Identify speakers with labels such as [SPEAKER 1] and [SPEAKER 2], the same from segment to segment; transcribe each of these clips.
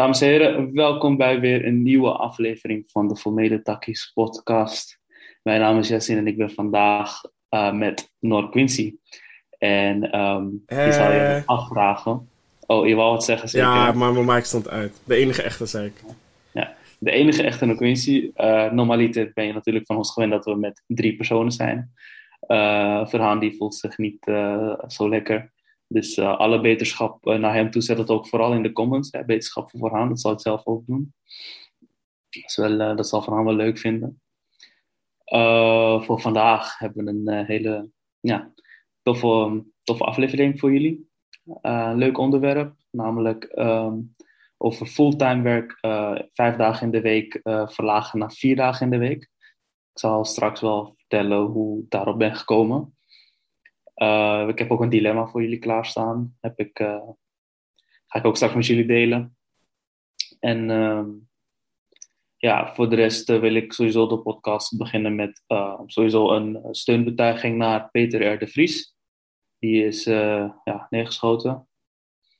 [SPEAKER 1] Dames en heren, welkom bij weer een nieuwe aflevering van de Formele Takkies podcast. Mijn naam is Jessin en ik ben vandaag uh, met Noor Quincy. En um, die zal je afvragen. Oh, je wou wat zeggen zeker?
[SPEAKER 2] Ja, maar mijn mic stond uit. De enige echte, zei ik.
[SPEAKER 1] Ja, de enige echte Noor Quincy. Uh, normaliter ben je natuurlijk van ons gewend dat we met drie personen zijn. Verhaan die voelt zich niet zo lekker. Dus uh, alle beterschap uh, naar hem toe. Zet het ook vooral in de comments. Hè, beterschap voor Verhaan, dat zal ik zelf ook doen. Dat, uh, dat zal Verhaan wel leuk vinden. voor vandaag hebben we een hele ja, toffe, aflevering voor jullie. leuk onderwerp, namelijk um, over fulltime werk vijf dagen in de week verlagen naar vier dagen in de week. Ik zal straks wel vertellen hoe ik daarop ben gekomen. Uh, ik heb ook een dilemma voor jullie klaarstaan. Heb ik, uh, ga ik ook straks met jullie delen. En uh, ja, voor de rest uh, wil ik sowieso de podcast beginnen met sowieso een steunbetuiging naar Peter R. de Vries. Die is ja, neergeschoten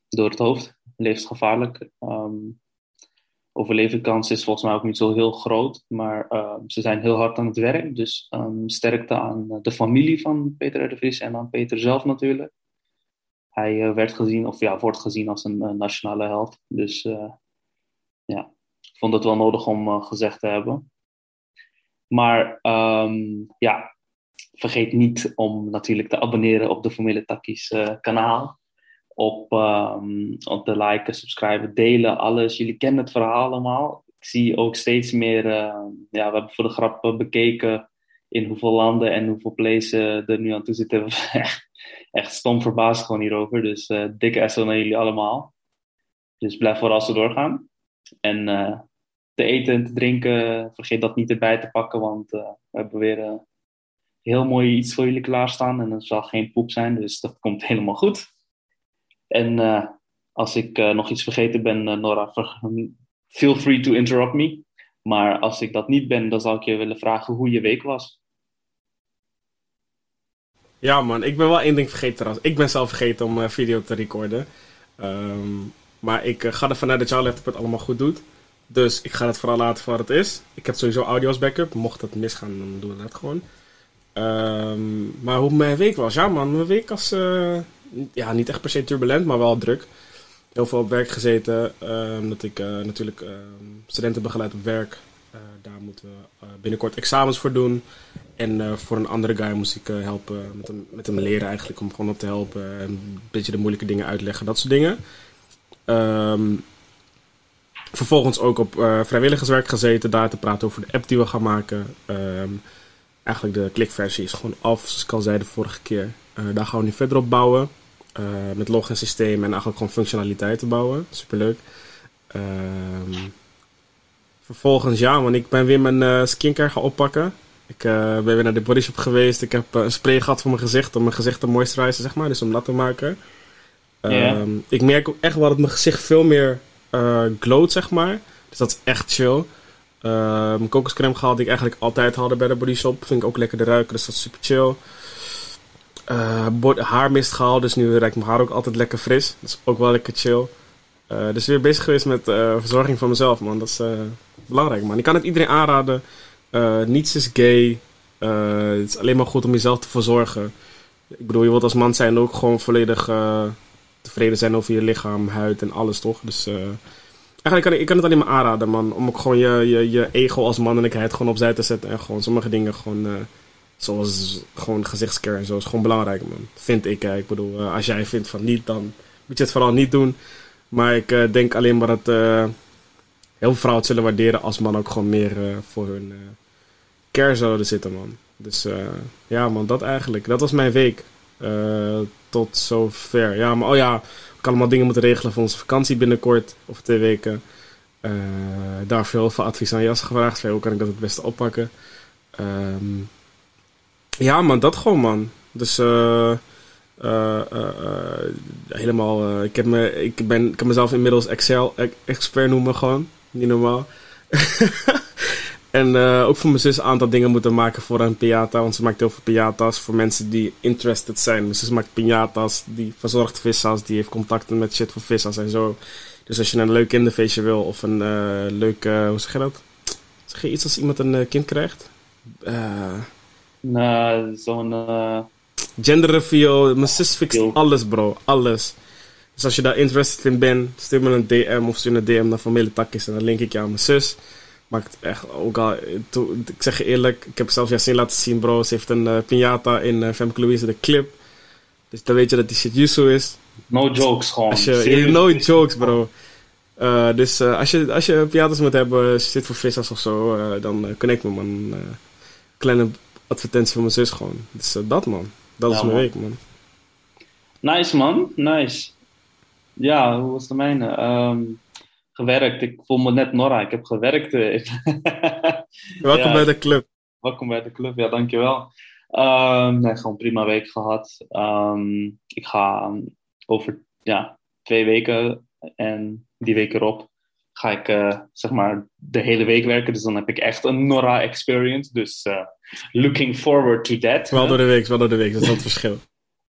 [SPEAKER 1] door het hoofd, levensgevaarlijk. Um, overlevingskans is volgens mij ook niet zo heel groot, maar uh, ze zijn heel hard aan het werk. Dus um, sterkte aan de familie van Peter de Vries en aan Peter zelf natuurlijk. Hij uh, werd gezien, of ja, wordt gezien als een uh, nationale held. Dus ja, ik vond het wel nodig om gezegd te hebben. Maar um, ja, vergeet niet om natuurlijk te abonneren op de Formule Takkies kanaal op, um, op te liken, subscriben, delen, alles. Jullie kennen het verhaal allemaal. Ik zie ook steeds meer, uh, ja, we hebben voor de grap bekeken in hoeveel landen en hoeveel places er nu aan toe zitten. echt, stom verbaasd gewoon hierover. Dus uh, dikke SO naar jullie allemaal. Dus blijf vooral zo doorgaan. En uh, te eten en te drinken, vergeet dat niet erbij te pakken, want we hebben weer heel mooi iets voor jullie klaarstaan. En het zal geen poep zijn, dus dat komt helemaal goed. En uh, als ik uh, nog iets vergeten ben, uh, Nora, feel free to interrupt me. Maar als ik dat niet ben, dan zou ik je willen vragen hoe je week was.
[SPEAKER 2] Ja man, ik ben wel één ding vergeten trouwens. Ik ben zelf vergeten om video te recorden. Um, maar ik ga ervan uit dat jouw laptop het allemaal goed doet. Dus ik ga het vooral laten voor wat het is. Ik heb sowieso audio's backup. Mocht dat misgaan, dan doen we dat gewoon. Um, maar hoe mijn week was? Ja man, mijn week was ja, niet echt per se turbulent, maar wel druk. Heel veel op werk gezeten. Omdat ik uh, natuurlijk uh, studenten begeleid op werk. Uh, daar moeten we binnenkort examens voor doen. En voor een andere guy moest ik helpen met hem, met leren eigenlijk. Om gewoon op te helpen. En een beetje de moeilijke dingen uitleggen. Dat soort dingen. Um, vervolgens ook op vrijwilligerswerk gezeten. Daar te praten over de app die we gaan maken. Eigenlijk de klikversie is gewoon af, zoals ik al zei de vorige keer. daar gaan we nu verder op bouwen. Uh, met login systeem en eigenlijk gewoon functionaliteiten bouwen. Superleuk. Um, vervolgens, ja, want ik ben weer mijn uh, skincare gaan oppakken. Ik uh, ben weer naar de bodyshop geweest. Ik heb een spray gehad voor mijn gezicht. Om mijn gezicht te moisturizen, zeg maar. Dus om dat te maken. Yeah. Um, ik merk ook echt wel dat mijn gezicht veel meer glowt, zeg maar. Dus dat is echt chill. mijn kokoscreme gehaald die ik eigenlijk altijd haalde bij de bodyshop. Vind ik ook lekker te ruiken, dus dat is super chill uh, haarmist gehaald, dus nu ruikt mijn haar ook altijd lekker fris. Dat is ook wel lekker chill. Uh, dus weer bezig geweest met uh, verzorging van mezelf, man. Dat is belangrijk, man. Ik kan het iedereen aanraden. niets is gay. het is alleen maar goed om jezelf te verzorgen. Ik bedoel, je wilt als man zijn ook gewoon volledig tevreden zijn over je lichaam, huid en alles, toch? Dus eigenlijk kan ik, ik kan het alleen maar aanraden, man. Om ook gewoon je, je, je ego als mannelijkheid gewoon opzij te zetten. En gewoon sommige dingen gewoon Zoals gewoon gezichtscare en zo is gewoon belangrijk, man. Vind ik. Hè. Ik bedoel, uh, als jij vindt van niet, dan moet je het vooral niet doen. Maar ik uh, denk alleen maar dat uh, heel veel vrouwen het zullen waarderen als man ook gewoon meer voor hun care zouden zitten, man. Dus ja, man, dat eigenlijk. Dat was mijn week. tot zover. Ja, maar oh ja, ik allemaal dingen moeten regelen voor onze vakantie binnenkort. Of twee weken. daarvoor heel veel advies aan Jas gevraagd. Hoe kan ik dat het beste oppakken? Um, ja, man, dat gewoon, man. Dus uh, uh, helemaal. ik, heb me, ik, ben, ik kan mezelf inmiddels Excel-expert noemen, gewoon. Niet normaal. en ook voor mijn zus een aantal dingen moeten maken voor een piñata. Want ze maakt heel veel piñatas voor mensen die interested zijn. Mijn zus maakt piñatas, die verzorgt vissers, die heeft contacten met shit voor vissers en zo. Dus als je een leuk kinderfeestje wil of een leuk, hoe zeg je dat? Zeg je iets als iemand een kind krijgt?
[SPEAKER 1] Nou, zo'n...
[SPEAKER 2] Gender reveal, mijn zus fixt alles bro, alles. Dus als je daar interested in bent, stuur me een DM of stuur een DM naar familie Takis en dan link ik je aan mijn zus. Maakt echt ook al, ik zeg je eerlijk, ik heb zelfs Yasin laten zien bro. Ze heeft een uh, piñata in uh, Femke Louise, de clip. Dus dan weet je dat die shit Yusu is.
[SPEAKER 1] No jokes gewoon.
[SPEAKER 2] Als je, no jokes bro. Uh, dus als, je, als je piñatas moet hebben, zit voor vissers of zo, dan connect me man. kleine advertentie van mijn zus gewoon. Dus dat man. Dat ja, is mijn man. week man.
[SPEAKER 1] Nice man, nice. Ja, hoe was de mijne? Um, gewerkt. Ik voel me net Nora. Ik heb gewerkt.
[SPEAKER 2] Welkom bij de club.
[SPEAKER 1] Welkom bij de club, ja, dankjewel. Um, nee, gewoon prima week gehad. Um, ik ga over ja, twee weken en die week erop ga ik uh, zeg maar de hele week werken. Dus dan heb ik echt een Nora experience. Dus uh, looking forward to that.
[SPEAKER 2] Wel door de week, wel door de week. Dat is het verschil.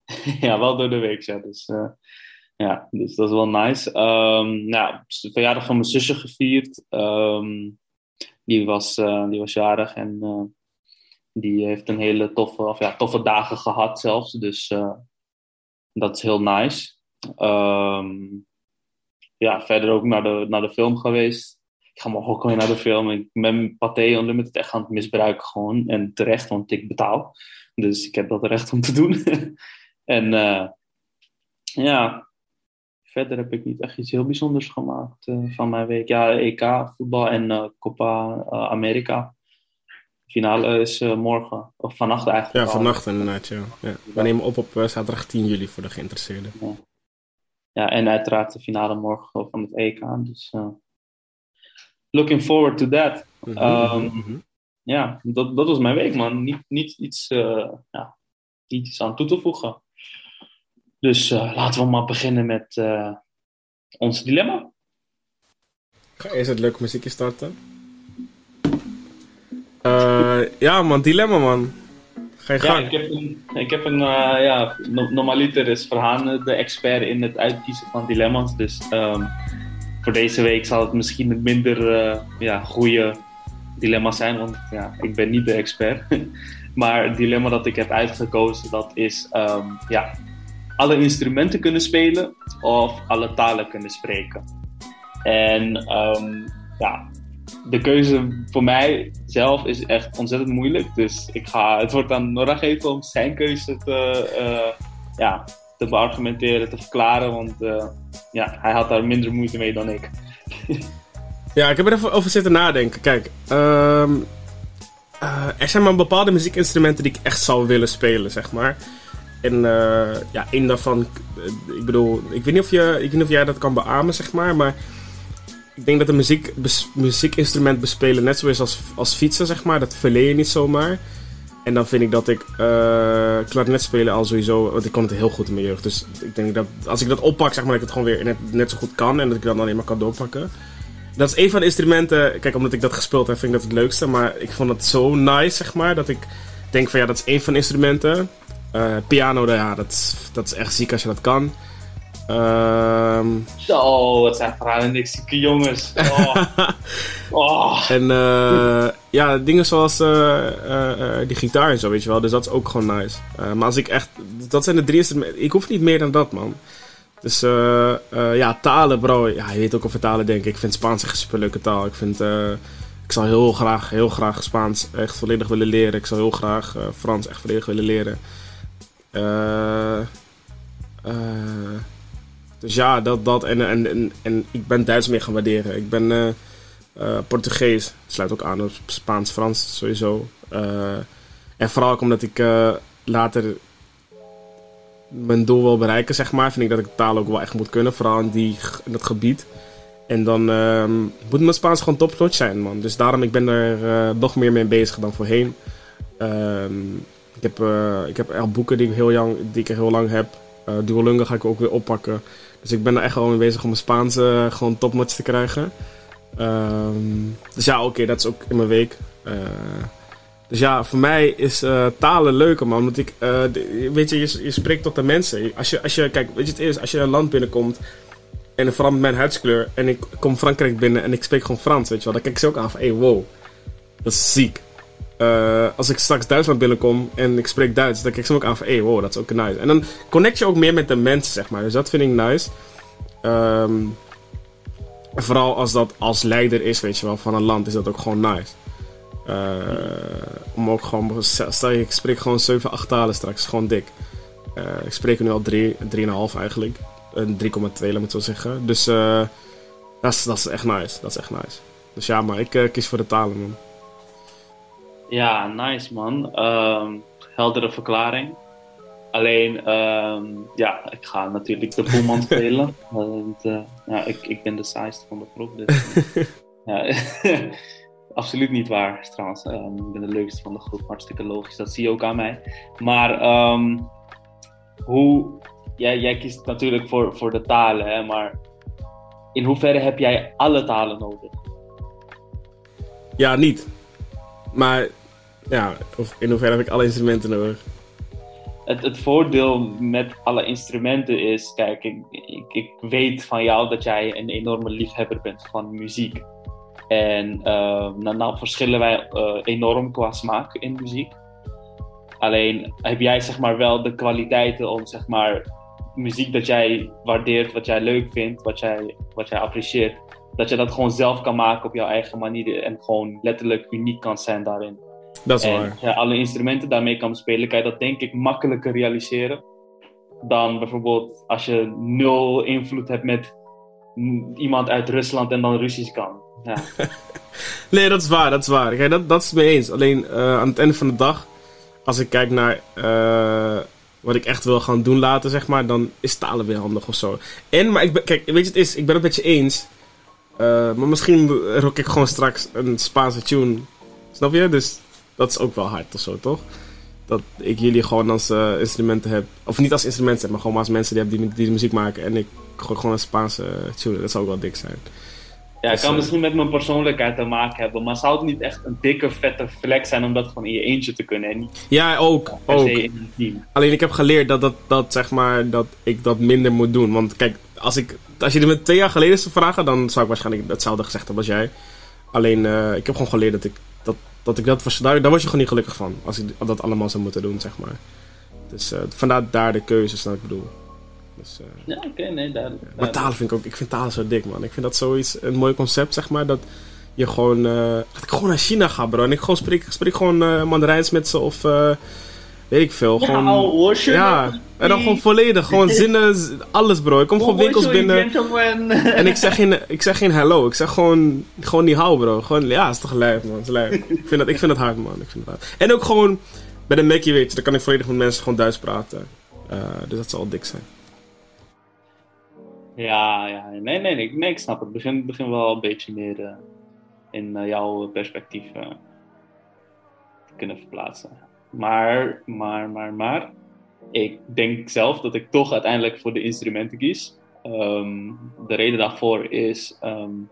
[SPEAKER 1] ja, wel door de week, ja. Dus uh, ja, dus dat is wel nice. Um, nou, de verjaardag van mijn zusje gevierd. Um, die, was, die was jarig en die heeft een hele toffe, of ja, toffe dagen gehad zelfs. Dus dat is heel nice. Um, ja, verder ook naar de, naar de film geweest. Ik ga morgen ook weer naar de film. Ik ben Pathé Unlimited echt aan het misbruiken gewoon. En terecht, want ik betaal. Dus ik heb dat recht om te doen. en ja, verder heb ik niet echt iets heel bijzonders gemaakt uh, van mijn week. Ja, EK, voetbal en uh, Copa America. Finale is morgen, of vannacht eigenlijk.
[SPEAKER 2] Ja, vannacht inderdaad, ja. ja. We nemen op op zaterdag 10 juli voor de geïnteresseerden.
[SPEAKER 1] Ja. Ja. en uiteraard de finale morgen van het EK. Dus looking forward to that. Mm -hmm, um, mm -hmm. Ja, dat, dat was mijn week, man. Niet, niet, iets, ja, niet iets aan toe te voegen. Dus uh, laten we maar beginnen met uh, ons dilemma.
[SPEAKER 2] Ik ga eerst het leuke muziekje starten. Uh, ja man, dilemma man. Gang.
[SPEAKER 1] Ja, ik heb een, ik heb een ja, normaliter is Verhaan de expert in het uitkiezen van dilemma's. Dus um, voor deze week zal het misschien een minder ja, goede dilemma zijn, want ja, ik ben niet de expert. maar het dilemma dat ik heb uitgekozen, dat is um, ja, alle instrumenten kunnen spelen of alle talen kunnen spreken. En um, ja, de keuze voor mij zelf is echt ontzettend moeilijk. Dus ik ga het woord aan Nora geven om zijn keuze te, uh, ja, te beargumenteren, te verklaren. Want uh, ja, hij had daar minder moeite mee dan ik.
[SPEAKER 2] ja, ik heb er even over zitten nadenken. Kijk, um, uh, er zijn maar bepaalde muziekinstrumenten die ik echt zou willen spelen, zeg maar. En ja, één daarvan, ik bedoel, ik weet, niet of je, ik weet niet of jij dat kan beamen, zeg maar, maar ik denk dat een muziek, muziekinstrument bespelen net zo is als, als fietsen, zeg maar. Dat verleen je niet zomaar. En dan vind ik dat ik uh, klarinet spelen al sowieso, want ik kon het heel goed in mijn jeugd. Dus ik denk dat als ik dat oppak, zeg maar, dat ik het gewoon weer net, zo goed kan en dat ik dat dan alleen maar kan doorpakken. Dat is een van de instrumenten, kijk, omdat ik dat gespeeld heb, vind ik dat het leukste. Maar ik vond het zo nice, zeg maar, dat ik denk van ja, dat is één van de instrumenten. Uh, piano, ja, dat dat is echt ziek als je dat kan. Um...
[SPEAKER 1] Zo, wat zijn verhalen niks jongens. Oh.
[SPEAKER 2] oh. En uh, ja, dingen zoals uh, die gitaar en zo, weet je wel. Dus dat is ook gewoon nice. maar als ik echt... Dat zijn de drie. Ik hoef niet meer dan dat, man. Dus ja, talen, bro. Ja, je weet ook over talen, denk ik. Ik vind Spaans echt een super leuke taal. Ik vind... ik zou heel graag, heel graag Spaans echt volledig willen leren. Ik zou heel graag Frans echt volledig willen leren. Uh, dus ja, dat, dat. En, en, en, ik ben Duits meer gaan waarderen. Ik ben uh, uh, Portugees. Sluit ook aan op Spaans, Frans sowieso. en vooral ook omdat ik later mijn doel wil bereiken, zeg maar. Vind ik dat ik taal ook wel echt moet kunnen. Vooral in, die, in dat gebied. En dan um, moet mijn Spaans gewoon top zijn, man. Dus daarom ik ben er nog meer mee bezig dan voorheen. Um, ik heb, ik heb echt boeken die ik heel, jong, die ik heel lang heb. Duolingo ga ik ook weer oppakken. Dus ik ben er echt wel mee bezig om mijn Spaans uh, gewoon topnotch te krijgen. Um, dus ja, oké, dat is ook in mijn week. dus ja, voor mij is talen leuker, man. Want ik, weet je, je, je, spreekt tot de mensen. Als je, als je, kijk, weet je het is, als je een land binnenkomt En vooral met mijn huidskleur. En ik kom Frankrijk binnen en ik spreek gewoon Frans, weet je wel. Dan kijk ik ze ook aan van, hey, wow. Dat is ziek. Uh, als ik straks Duitsland binnenkom en ik spreek Duits, dan kijk ze ook aan van, hey, wow, dat is ook nice. En dan connect je ook meer met de mensen, zeg maar. Dus dat vind ik nice. Um, vooral als dat als leider is, weet je wel, van een land, is dat ook gewoon nice. Uh, om ook gewoon, stel ik spreek gewoon 7, 8 talen straks, gewoon dik. Uh, ik spreek nu al 3, 3,5 eigenlijk. 3,2 laat ik zo zeggen. Dus dat, is, echt nice. Dat is echt nice. Dus ja, maar ik kies voor de talen, man.
[SPEAKER 1] Ja, nice, man. Um, heldere verklaring. Alleen, um, ja, ik ga natuurlijk de poelman spelen. Want uh, ja, ik, ik ben de saaiste van de groep. Dus, ja, absoluut niet waar, trouwens. Um, ik ben de leukste van de groep. Hartstikke logisch. Dat zie je ook aan mij. Maar hoe jij, jij kiest natuurlijk voor, voor de talen, hè, maar in hoeverre heb jij alle talen nodig?
[SPEAKER 2] Ja, niet. Maar ja, in hoeverre heb ik alle instrumenten nodig?
[SPEAKER 1] Het, het voordeel met alle instrumenten is, kijk, ik, ik, ik weet van jou dat jij een enorme liefhebber bent van muziek. En uh, nou, nou, verschillen wij uh, enorm qua smaak in muziek. Alleen heb jij zeg maar wel de kwaliteiten om zeg maar muziek dat jij waardeert, wat jij leuk vindt, wat jij, wat jij apprecieert, dat je dat gewoon zelf kan maken op jouw eigen manier en gewoon letterlijk uniek kan zijn daarin.
[SPEAKER 2] Dat is
[SPEAKER 1] en
[SPEAKER 2] waar.
[SPEAKER 1] Als je alle instrumenten daarmee kan spelen, kan je dat denk ik makkelijker realiseren dan bijvoorbeeld als je nul invloed hebt met iemand uit Rusland en dan Russisch kan. Ja.
[SPEAKER 2] nee, dat is waar, dat is waar. Kijk, dat, dat is het mee eens. Alleen uh, aan het einde van de dag, als ik kijk naar uh, wat ik echt wil gaan doen later, zeg maar, dan is talen weer handig of zo. En, maar ik ben, kijk, weet je, het is, ik ben het met je eens. Uh, maar misschien rock ik gewoon straks een Spaanse tune. Snap je? Dus dat is ook wel hard of zo, toch? Dat ik jullie gewoon als uh, instrumenten heb. Of niet als instrumenten heb, maar gewoon als mensen die, hebben die, die muziek maken. En ik gooi gewoon een Spaanse tune. Dat zou ook wel dik zijn.
[SPEAKER 1] Ja, het kan misschien met mijn persoonlijkheid te maken hebben, maar zou het niet echt een dikke, vette flex zijn om dat gewoon in je eentje te kunnen? En niet
[SPEAKER 2] ja, ook. ook. Alleen ik heb geleerd dat, dat, dat, zeg maar, dat ik dat minder moet doen. Want kijk, als, ik, als je er met twee jaar geleden zou vragen, dan zou ik waarschijnlijk hetzelfde gezegd hebben als jij. Alleen uh, ik heb gewoon geleerd dat ik dat, ik dat was, daar, daar word je gewoon niet gelukkig van. Als ik dat allemaal zou moeten doen, zeg maar. Dus uh, vandaar daar de keuzes, dat ik bedoel. Dus, uh,
[SPEAKER 1] ja, oké, okay, nee, duidelijk.
[SPEAKER 2] Maar talen vind ik ook, ik vind talen zo dik, man. Ik vind dat zoiets, een mooi concept, zeg maar, dat je gewoon, uh, dat ik gewoon naar China ga, bro. En ik gewoon spreek, spreek gewoon Mandarijns met ze of, weet ik veel. Gewoon,
[SPEAKER 1] ja,
[SPEAKER 2] ja, en dan gewoon volledig, gewoon zinnen, alles, bro. Ik kom gewoon winkels binnen. en ik zeg, geen, ik zeg geen hello, ik zeg gewoon, gewoon niet hou, bro. Gewoon, ja, is toch lijf, man. Is lijf. ik, vind dat, ik vind dat hard, man. Ik vind dat hard. En ook gewoon, bij de Mackie, weet je, dan kan ik volledig met mensen gewoon Duits praten. dus dat zal dik zijn.
[SPEAKER 1] Ja, ja. Nee, nee, nee, nee, ik snap het. Begin, begin wel een beetje meer uh, in uh, jouw perspectief uh, te kunnen verplaatsen. Maar, maar, maar, maar. Ik denk zelf dat ik toch uiteindelijk voor de instrumenten kies. Um, de reden daarvoor is um,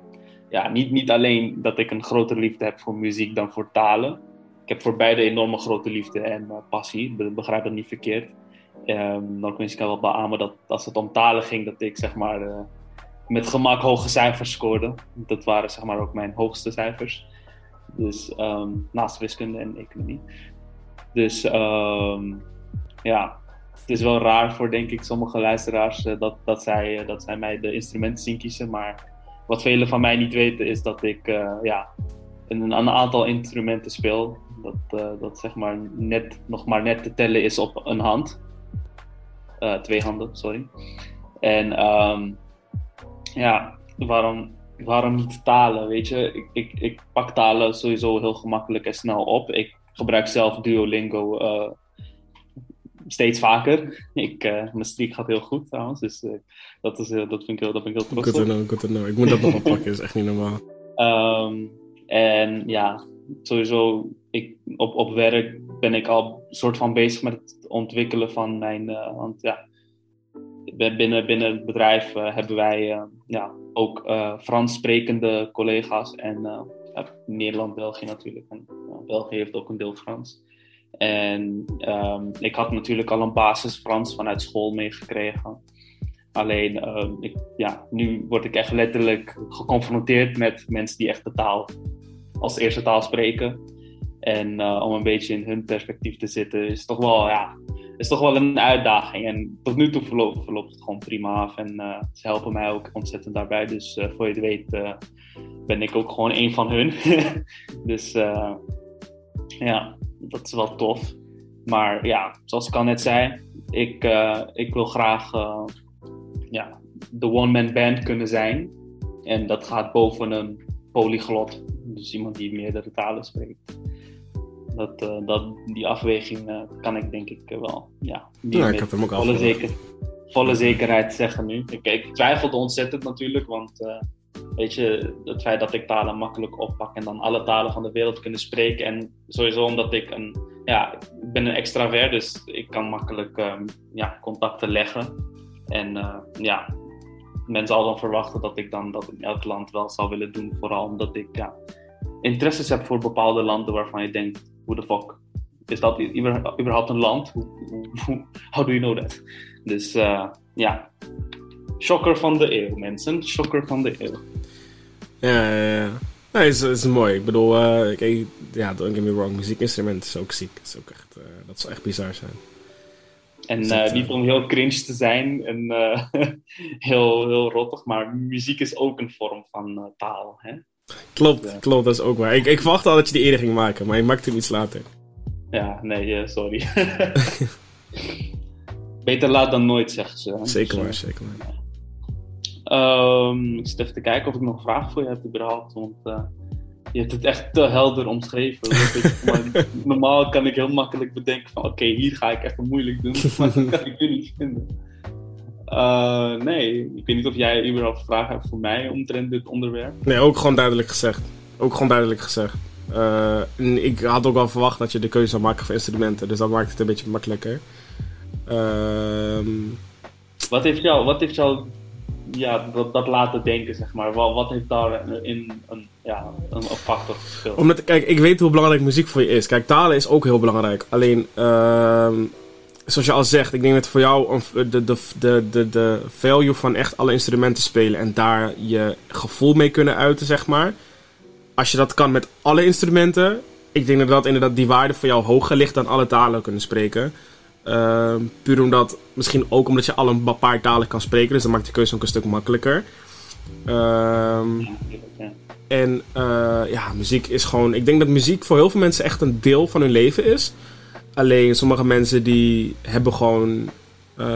[SPEAKER 1] ja, niet, niet alleen dat ik een grotere liefde heb voor muziek dan voor talen. Ik heb voor beide enorme grote liefde en passie. Begrijp dat niet verkeerd. Um, dan kun wel beamen dat als het om talen ging, dat ik zeg maar uh, met gemak hoge cijfers scoorde. Dat waren zeg maar ook mijn hoogste cijfers. Dus um, naast wiskunde en economie. Dus um, ja, het is wel raar voor denk ik sommige luisteraars uh, dat, dat, zij, uh, dat zij mij de instrumenten zien kiezen. Maar wat velen van mij niet weten is dat ik ja, een, een, aantal instrumenten speel. Dat, dat zeg maar net, nog maar net te tellen is op een hand. Twee handen, sorry. En um, ja, waarom, waarom niet talen? Weet je, ik, ik, ik pak talen sowieso heel gemakkelijk en snel op. Ik gebruik zelf Duolingo uh, steeds vaker. Ik, uh, mijn streak gaat heel goed trouwens, dus dat, is, dat, vind ik heel, dat ben ik heel trots
[SPEAKER 2] op. Good to know, good to know. Ik moet dat nog oppakken, is echt niet normaal.
[SPEAKER 1] Um, en ja, sowieso, ik, op, op werk ben ik al soort van bezig met het ontwikkelen van mijn. Want ja, binnen, binnen het bedrijf hebben wij ja, ook Frans sprekende collega's. En Nederland, België natuurlijk. En België heeft ook een deel Frans. En um, ik had natuurlijk al een basis Frans vanuit school meegekregen. Alleen, ehm, ik, ja, nu word ik echt letterlijk geconfronteerd met mensen die echt de taal als eerste taal spreken. En uh, om een beetje in hun perspectief te zitten, is toch wel, ja, is toch wel een uitdaging. En tot nu toe verloopt, het gewoon prima af. En uh, ze helpen mij ook ontzettend daarbij. Dus uh, voor je het weet ben ik ook gewoon een van hun. dus ja, dat is wel tof. Maar ja, zoals ik al net zei, ik, ik wil graag ja, de one-man band kunnen zijn. En dat gaat boven een polyglot. Dus iemand die meerdere talen spreekt. Dat, uh, dat, die afweging uh, kan ik denk ik uh, wel. Ja,
[SPEAKER 2] ja ik had hem ook al
[SPEAKER 1] volle, zeker, volle zekerheid zeggen nu. Ik, ik twijfelde ontzettend natuurlijk, want weet je, het feit dat ik talen makkelijk oppak en dan alle talen van de wereld kunnen spreken. En sowieso omdat ik een, ja, ik ben een extravert, dus ik kan makkelijk um, ja, contacten leggen. En ja, men zal dan verwachten dat ik dan dat in elk land wel zou willen doen. Vooral omdat ik ja, interesses heb voor bepaalde landen waarvan je denkt, hoe de fuck is dat überhaupt een land? How do you know that? Dus uh, ja, shocker van de eeuw, mensen. Shocker van de eeuw.
[SPEAKER 2] Ja, ja, ja. Nee, is, is mooi. Ik bedoel, uh, kijk, ja, don't get me wrong, muziekinstrument is ook ziek. Is ook echt, uh, dat zou echt bizar zijn.
[SPEAKER 1] En uh, niet om heel cringe te zijn en heel, heel rottig, maar muziek is ook een vorm van taal. Hè?
[SPEAKER 2] Klopt, klopt, dat is ook waar. Ik, ik verwachtte al dat je die eerder ging maken, maar je maakte hem iets later.
[SPEAKER 1] Ja, nee, sorry. Beter laat dan nooit, zeggen ze.
[SPEAKER 2] Zeker waar, zeker waar.
[SPEAKER 1] Um, ik zit even te kijken of ik nog vragen voor je heb überhaupt, want je hebt het echt te helder omschreven. normaal kan ik heel makkelijk bedenken van oké, hier ga ik even moeilijk doen. Maar dat kan ik nu niet vinden. Uh, nee, ik weet niet of jij überhaupt vragen hebt voor mij omtrent dit onderwerp.
[SPEAKER 2] Nee, ook gewoon duidelijk gezegd. Ook gewoon duidelijk gezegd. Uh, ik had ook wel verwacht dat je de keuze zou maken voor instrumenten, dus dat maakt het een beetje makkelijker. Uh,
[SPEAKER 1] wat, heeft jou, wat heeft jou ja, dat, dat laten denken, zeg maar? Wat, wat heeft daar in een, ja, een, factor gespeeld?
[SPEAKER 2] Omdat, kijk, ik weet hoe belangrijk muziek voor je is. Kijk, talen is ook heel belangrijk. Alleen, uh, zoals je al zegt, ik denk dat voor jou de, de, de, de, de value van echt alle instrumenten spelen en daar je gevoel mee kunnen uiten, zeg maar. Als je dat kan met alle instrumenten, ik denk dat, dat inderdaad die waarde voor jou hoger ligt dan alle talen kunnen spreken. Uh, puur omdat, misschien ook omdat je al een paar talen kan spreken, dus dan maakt de keuze ook een stuk makkelijker. Uh, en uh, ja, muziek is gewoon. Ik denk dat muziek voor heel veel mensen echt een deel van hun leven is. Alleen sommige mensen die hebben gewoon. Uh,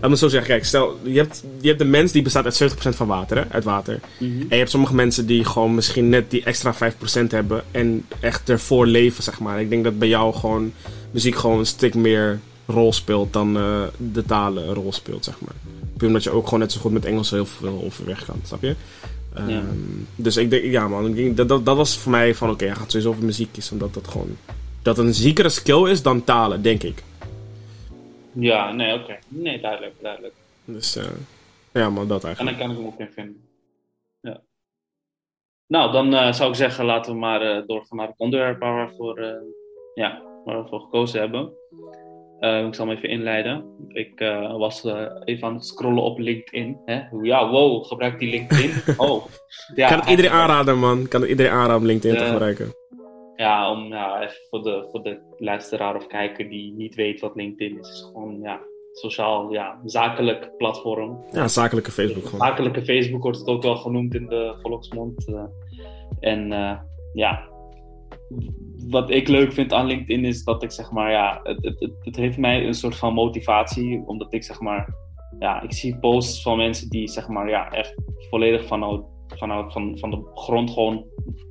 [SPEAKER 2] laat me zo zeggen, kijk, stel, je hebt, je hebt de mens die bestaat uit 70% van water, hè, uit water. Mm -hmm. En je hebt sommige mensen die gewoon misschien net die extra 5% hebben en echt ervoor leven, zeg maar. Ik denk dat bij jou gewoon muziek gewoon een stuk meer rol speelt dan uh, de talen een rol speelt, zeg maar. Puur omdat je ook gewoon net zo goed met Engels heel veel overweg kan, snap je? Um, ja. Dus ik denk, ja man, ik denk, dat, dat, dat was voor mij van oké, okay, hij gaat sowieso over muziek kiezen, omdat dat gewoon, dat een ziekere skill is dan talen, denk ik.
[SPEAKER 1] Ja, nee, oké. Okay. Nee, duidelijk, duidelijk.
[SPEAKER 2] Dus uh, ja man, dat eigenlijk.
[SPEAKER 1] En dan kan ik hem ook in vinden. Ja. Nou, dan uh, zou ik zeggen, laten we maar uh, doorgaan naar het onderwerp waar we voor, ja, waar we voor gekozen hebben. Ik zal hem even inleiden. Ik was even aan het scrollen op LinkedIn. Hè? Ja, wow, gebruik die LinkedIn. Oh.
[SPEAKER 2] Ja, kan het iedereen aanraden, man? Kan het iedereen aanraden om LinkedIn te gebruiken?
[SPEAKER 1] Ja, om, ja, even voor de, voor de luisteraar of kijker die niet weet wat LinkedIn is. is gewoon, ja, sociaal, ja, zakelijk platform.
[SPEAKER 2] Ja, zakelijke Facebook gewoon.
[SPEAKER 1] Zakelijke Facebook wordt het ook wel genoemd in de volksmond. en ja, wat ik leuk vind aan LinkedIn is dat ik zeg maar, ja, het, het, het heeft mij een soort van motivatie, omdat ik zeg maar, ja, ik zie posts van mensen die zeg maar, ja, echt volledig vanuit, vanuit van, van de grond gewoon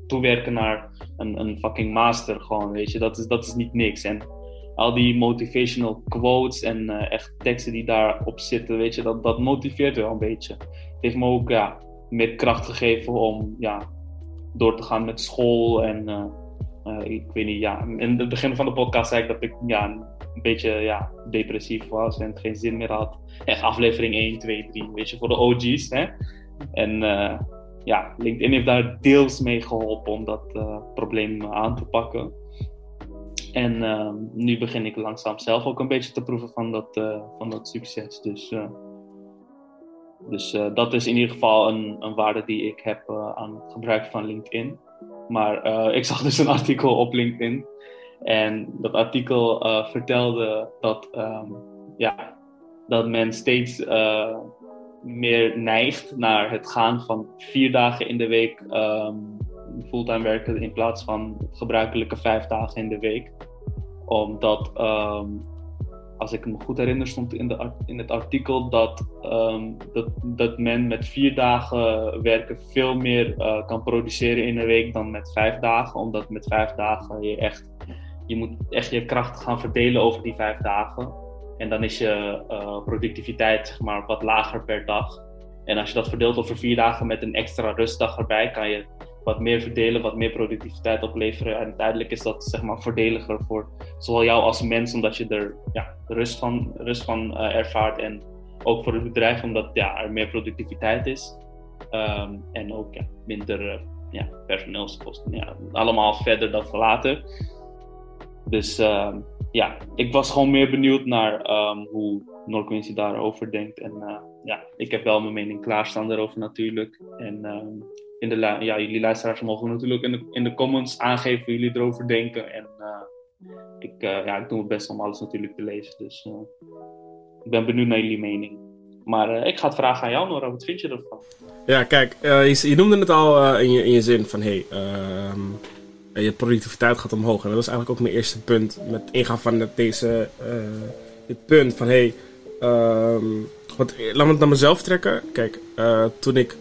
[SPEAKER 1] toewerken naar een, een fucking master gewoon, weet je, dat is, dat is niet niks. En al die motivational quotes en uh, echt teksten die daarop zitten, weet je, dat, dat motiveert wel een beetje. Het heeft me ook, ja, meer kracht gegeven om, ja, door te gaan met school en... Uh, uh, ik weet niet, ja. In het begin van de podcast zei ik dat ik ja, een beetje ja, depressief was en geen zin meer had. Echt aflevering 1, 2, 3, weet je, voor de OG's. Hè? En ja, LinkedIn heeft daar deels mee geholpen om dat uh, probleem aan te pakken. En nu begin ik langzaam zelf ook een beetje te proeven van dat, van dat succes. Dus Dus dat is in ieder geval een, een waarde die ik heb aan het gebruik van LinkedIn. Maar ik zag dus een artikel op LinkedIn. En dat artikel vertelde dat, ehm, ja, dat men steeds meer neigt naar het gaan van vier dagen in de week um, fulltime werken in plaats van gebruikelijke vijf dagen in de week. Omdat, ehm, als ik me goed herinner, stond in, de, in het artikel dat, um, dat, dat men met vier dagen werken veel meer uh, kan produceren in een week dan met vijf dagen. Omdat met vijf dagen je echt, je moet echt je kracht gaan verdelen over die vijf dagen. En dan is je uh, productiviteit zeg maar, wat lager per dag. En als je dat verdeelt over vier dagen met een extra rustdag erbij, kan je wat meer verdelen, wat meer productiviteit opleveren. En uiteindelijk is dat zeg maar voordeliger voor zowel jou als mens, omdat je er ja, rust van, rust van uh, ervaart. En ook voor het bedrijf, omdat ja, er meer productiviteit is. Um, en ook minder uh, ja, personeelskosten. Ja, allemaal verder dan later. Dus uh, ja, ik was gewoon meer benieuwd naar um, hoe Noordquincy daarover denkt. En uh, ja, ik heb wel mijn mening klaarstaan daarover natuurlijk. En um, in de, ja, jullie luisteraars mogen natuurlijk in de, in de comments aangeven hoe jullie erover denken. En uh, ik, uh, ja, ik doe mijn best om alles natuurlijk te lezen. Dus ik ben benieuwd naar jullie mening. Maar ik ga het vragen aan jou, Nora. Wat vind je ervan?
[SPEAKER 2] Ja, kijk, je, je, noemde het al in, je, in je zin van... Hey, ehm, je productiviteit gaat omhoog. En dat is eigenlijk ook mijn eerste punt met ingaan van deze uh, dit punt van hey, um, wat, laat me het naar mezelf trekken. Kijk, uh, toen ik,